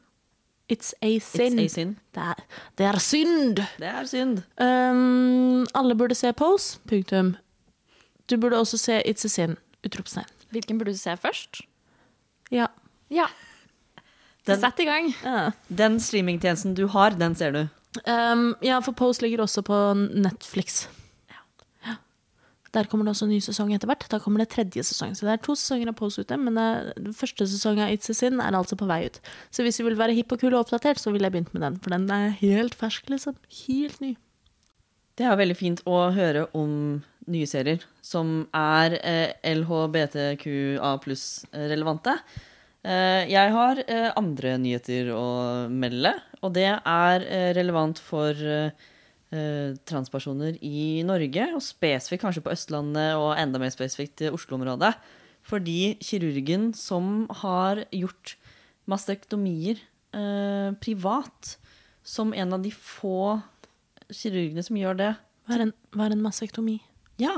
It's a sin.
It's a sin.
Det, er, det er synd!
Det er synd.
Um, alle burde se Pose. Punktum. Du burde også se It's a Sin. Utropstegn.
Hvilken burde du se først?
Ja.
Ja.
Den-
Sett i gang.
Ja.
Den streamingtjenesten du har, den ser du.
Um, ja, for Pose ligger også på Netflix. Ja. Der kommer det også en ny sesong etter hvert. Da kommer det tredje sesong. Så det er to sesonger av Pose ute, men det, første sesong av It's a Sin er altså på vei ut. Så hvis du vil være hipp og kul og oppdatert, så ville jeg begynt med den. For den er helt fersk, liksom. Helt ny.
Det er veldig fint å høre om nye serier som er eh, LHBTQA pluss-relevante. Eh, jeg har eh, andre nyheter å melde, og det er eh, relevant for transpersoner i Norge, og spesifikt kanskje på Østlandet og enda mer spesifikt i Oslo-området. Fordi kirurgen som har gjort mastektomier privat, som en av de få kirurgene som gjør det,
Hva er en, hva er en massektomi?
Ja.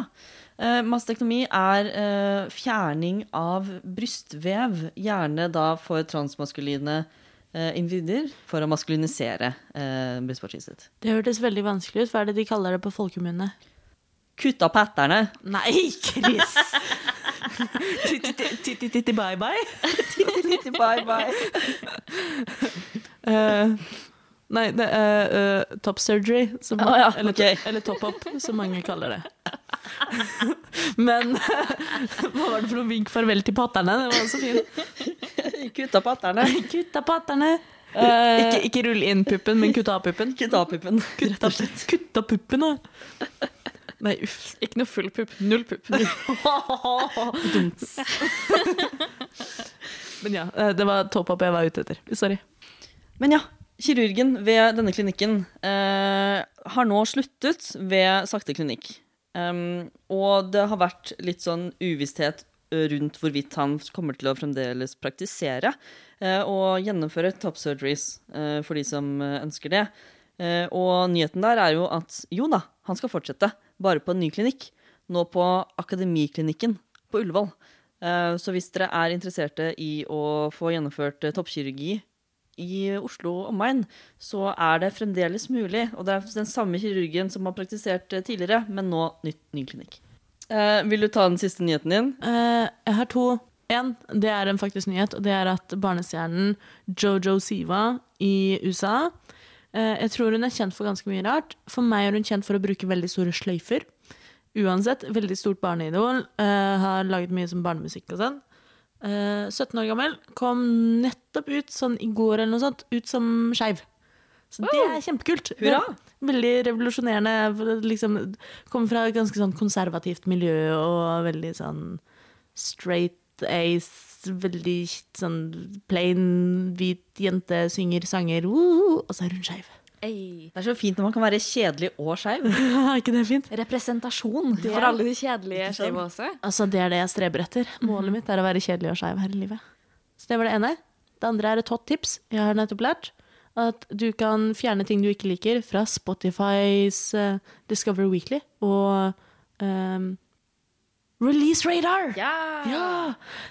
Eh, mastektomi er eh, fjerning av brystvev, gjerne da for transmaskuline eh, individer, for å maskulinisere eh, brystpartiet sitt.
Det hørtes veldig vanskelig ut. Hva er det de kaller det på folkemunne?
Kutta patterne.
Nei, Chris! Titti-titti bye-bye. bye
bye.
Eh, nei, det er uh, top surgery, som,
ah, ja,
eller, eller top up, som mange kaller det. Men hva var det for noe vink farvel til patterne? Det var så fint.
Kutt av patterne.
Kutta patterne.
Uh,
Ikke, ikke rull inn puppen, men kutta av puppen.
Kutt av puppen, rett og slett.
Kutta puppen, da. Nei, uff.
Ikke noe full pupp. Null pupp.
Men ja, eh, det var top up jeg var ute etter. Sorry.
Men ja, kirurgen ved denne klinikken eh, har nå sluttet ved Sakte klinikk. Um, og det har vært litt sånn uvisshet rundt hvorvidt han kommer til å fremdeles praktisere uh, og gjennomføre top surgeries uh, for de som ønsker det. Uh, og nyheten der er jo at jo da, han skal fortsette, bare på en ny klinikk. Nå på Akademiklinikken på Ullevål. Så hvis dere er interesserte i å få gjennomført toppkirurgi i Oslo og omegn, så er det fremdeles mulig. Og det er den samme kirurgen som har praktisert eh, tidligere, men nå nytt, ny klinikk. Eh, vil du ta den siste nyheten din?
Eh, jeg har to. En, det er en faktisk nyhet, og det er at barnestjernen Jojo Siva i USA eh, Jeg tror hun er kjent for ganske mye rart. For meg er hun kjent for å bruke veldig store sløyfer. Uansett, veldig stort barneidol. eh, har laget mye som barnemusikk og sånn. Eh, 17 år gammel. Kom nettopp ut, sånn i går eller noe sånt, ut som skeiv. Så det er kjempekult.
Hurra!
Veldig revolusjonerende. Liksom, kommer fra et ganske sånn konservativt miljø og veldig sånn straight ace, veldig sånn plain hvit jente, synger sanger, og så er hun skeiv.
Ei.
Det er så fint når man kan være kjedelig og skeiv.
Er ikke det fint?
Representasjon for alle de kjedelige skeive også.
Altså, det er det jeg streber etter. Målet mitt er å være kjedelig og skeiv her i livet. Så det var det ene. Det andre er et hot tips. Jeg har nettopp lært at du kan fjerne ting du ikke liker fra Spotifys uh, Discover Weekly og um, Release Radar.
Ja!
Ja!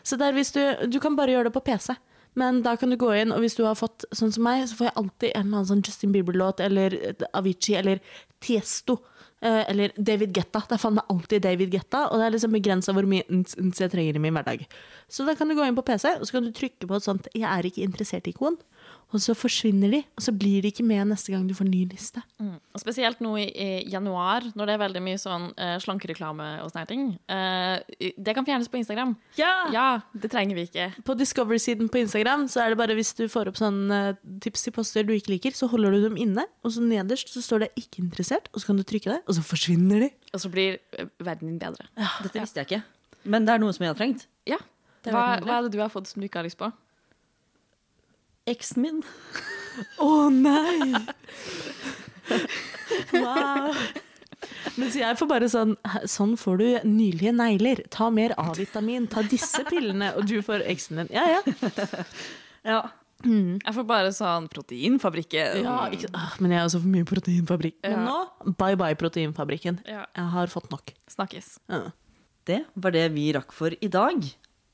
Så der hvis du, du kan bare gjøre det på PC. Men da kan du gå inn, og hvis du har fått sånn som meg, så får jeg alltid en eller annen sånn Justin Bieber-låt, eller Avicii, eller Tiesto, eh, eller David Guetta. Det er faen meg alltid David Guetta, og det er liksom begrensa hvor mye ns jeg trenger i min hverdag. Så da kan du gå inn på PC, og så kan du trykke på et sånt 'jeg er ikke interessert'-ikon, og så forsvinner de, og så blir de ikke med neste gang du får ny liste.
Og spesielt nå i, i januar, når det er veldig mye sånn uh, slankereklame og sånne ting. Uh, det kan fjernes på Instagram.
Ja!
Ja, det trenger vi ikke.
På Discovery-siden på Instagram så er det bare hvis du får opp sånne tips til poster du ikke liker, så holder du dem inne, og så nederst så står det 'ikke interessert', og så kan du trykke det, og så forsvinner de.
Og så blir eh, verden din bedre.
Dette visste jeg ikke. Men det er noe som jeg har trengt.
Ja.
Er
Hva, hva er det du har fått som du ikke har lyst på?
Eksen min.
Å nei! Wow. Mens jeg får bare sånn Sånn får du nylige negler. Ta mer A-vitamin. Ta disse pillene. Og du får eksen din. Ja, ja.
Ja.
Jeg får bare sånn proteinfabrikke.
ja ah, men jeg har også for mye proteinfabrikk. Men
Ja.
nå, bye bye Proteinfabrikken.
Ja.
Jeg har fått nok.
Snakkes.
Ja.
Det var det vi rakk for i dag.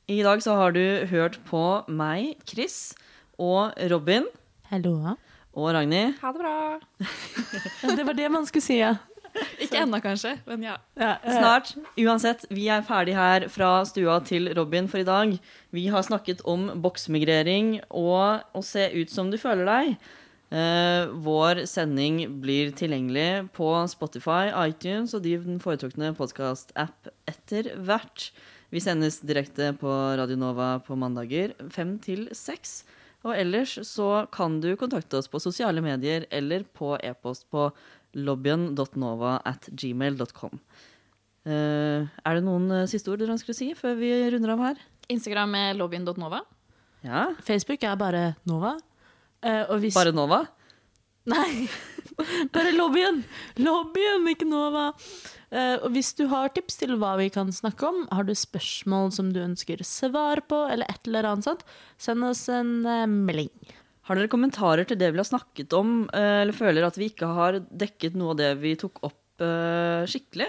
I dag så har du hørt på meg, Chris, og Robin
Hallo.
og Ragnhild.
Ha det bra.
Det var det man skulle si, ja.
Ikke ennå, kanskje, men ja.
ja eh,
Snart. Uansett, vi er ferdig her fra stua til Robin for i dag. Vi har snakket om boksmigrering og å se ut som du føler deg. Eh, vår sending blir tilgjengelig på Spotify, iTunes og din foretrukne podkast-app etter hvert. Vi sendes direkte på Radio Nova på mandager fem til seks. Og ellers så kan du kontakte oss på sosiale medier eller på e-post på lobbyen.nova at gmail.com. Eh, er det noen uh, siste ord dere ønsker å si før vi runder av her?
Instagram er lobbyen.nova.
Ja,
Facebook er bare Nova. Uh, og hvis
Bare Nova?
Nei, bare lobbyen! Lobbyen, ikke Nova. Uh, og hvis du har tips til hva vi kan snakke om, har du spørsmål som du ønsker svar på, eller et eller annet sånt, send oss en uh, melding.
Har dere kommentarer til det vi har snakket om, uh, eller føler at vi ikke har dekket noe av det vi tok opp skikkelig,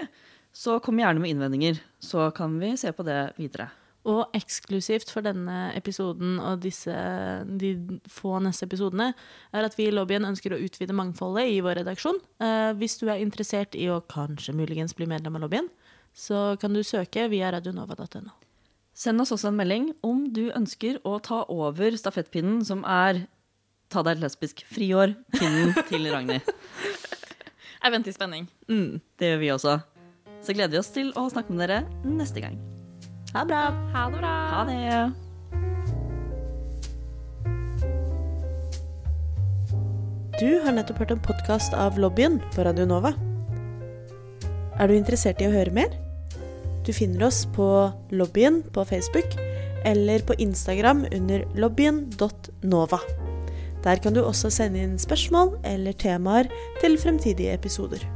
så kom gjerne med innvendinger, så kan vi se på det videre.
Og eksklusivt for denne episoden og disse, de få neste episodene, er at vi i lobbyen ønsker å utvide mangfoldet i vår redaksjon. Eh, hvis du er interessert i å kanskje muligens bli medlem av lobbyen, så kan du søke via radionova.no.
Send oss også en melding om du ønsker å ta over stafettpinnen, som er Ta deg et lesbisk friår, pinnen til Ragnhild.
Jeg venter i spenning.
Mm.
Det gjør vi også. Så gleder vi oss til å snakke med dere neste gang.
Ha det bra!
Ha det bra.
Ha det!
Du har nettopp hørt en podkast av Lobbyen på Radio Nova. Er du interessert i å høre mer? Du finner oss på Lobbyen på Facebook eller på Instagram under lobbyen.nova. Der kan du også sende inn spørsmål eller temaer til fremtidige episoder.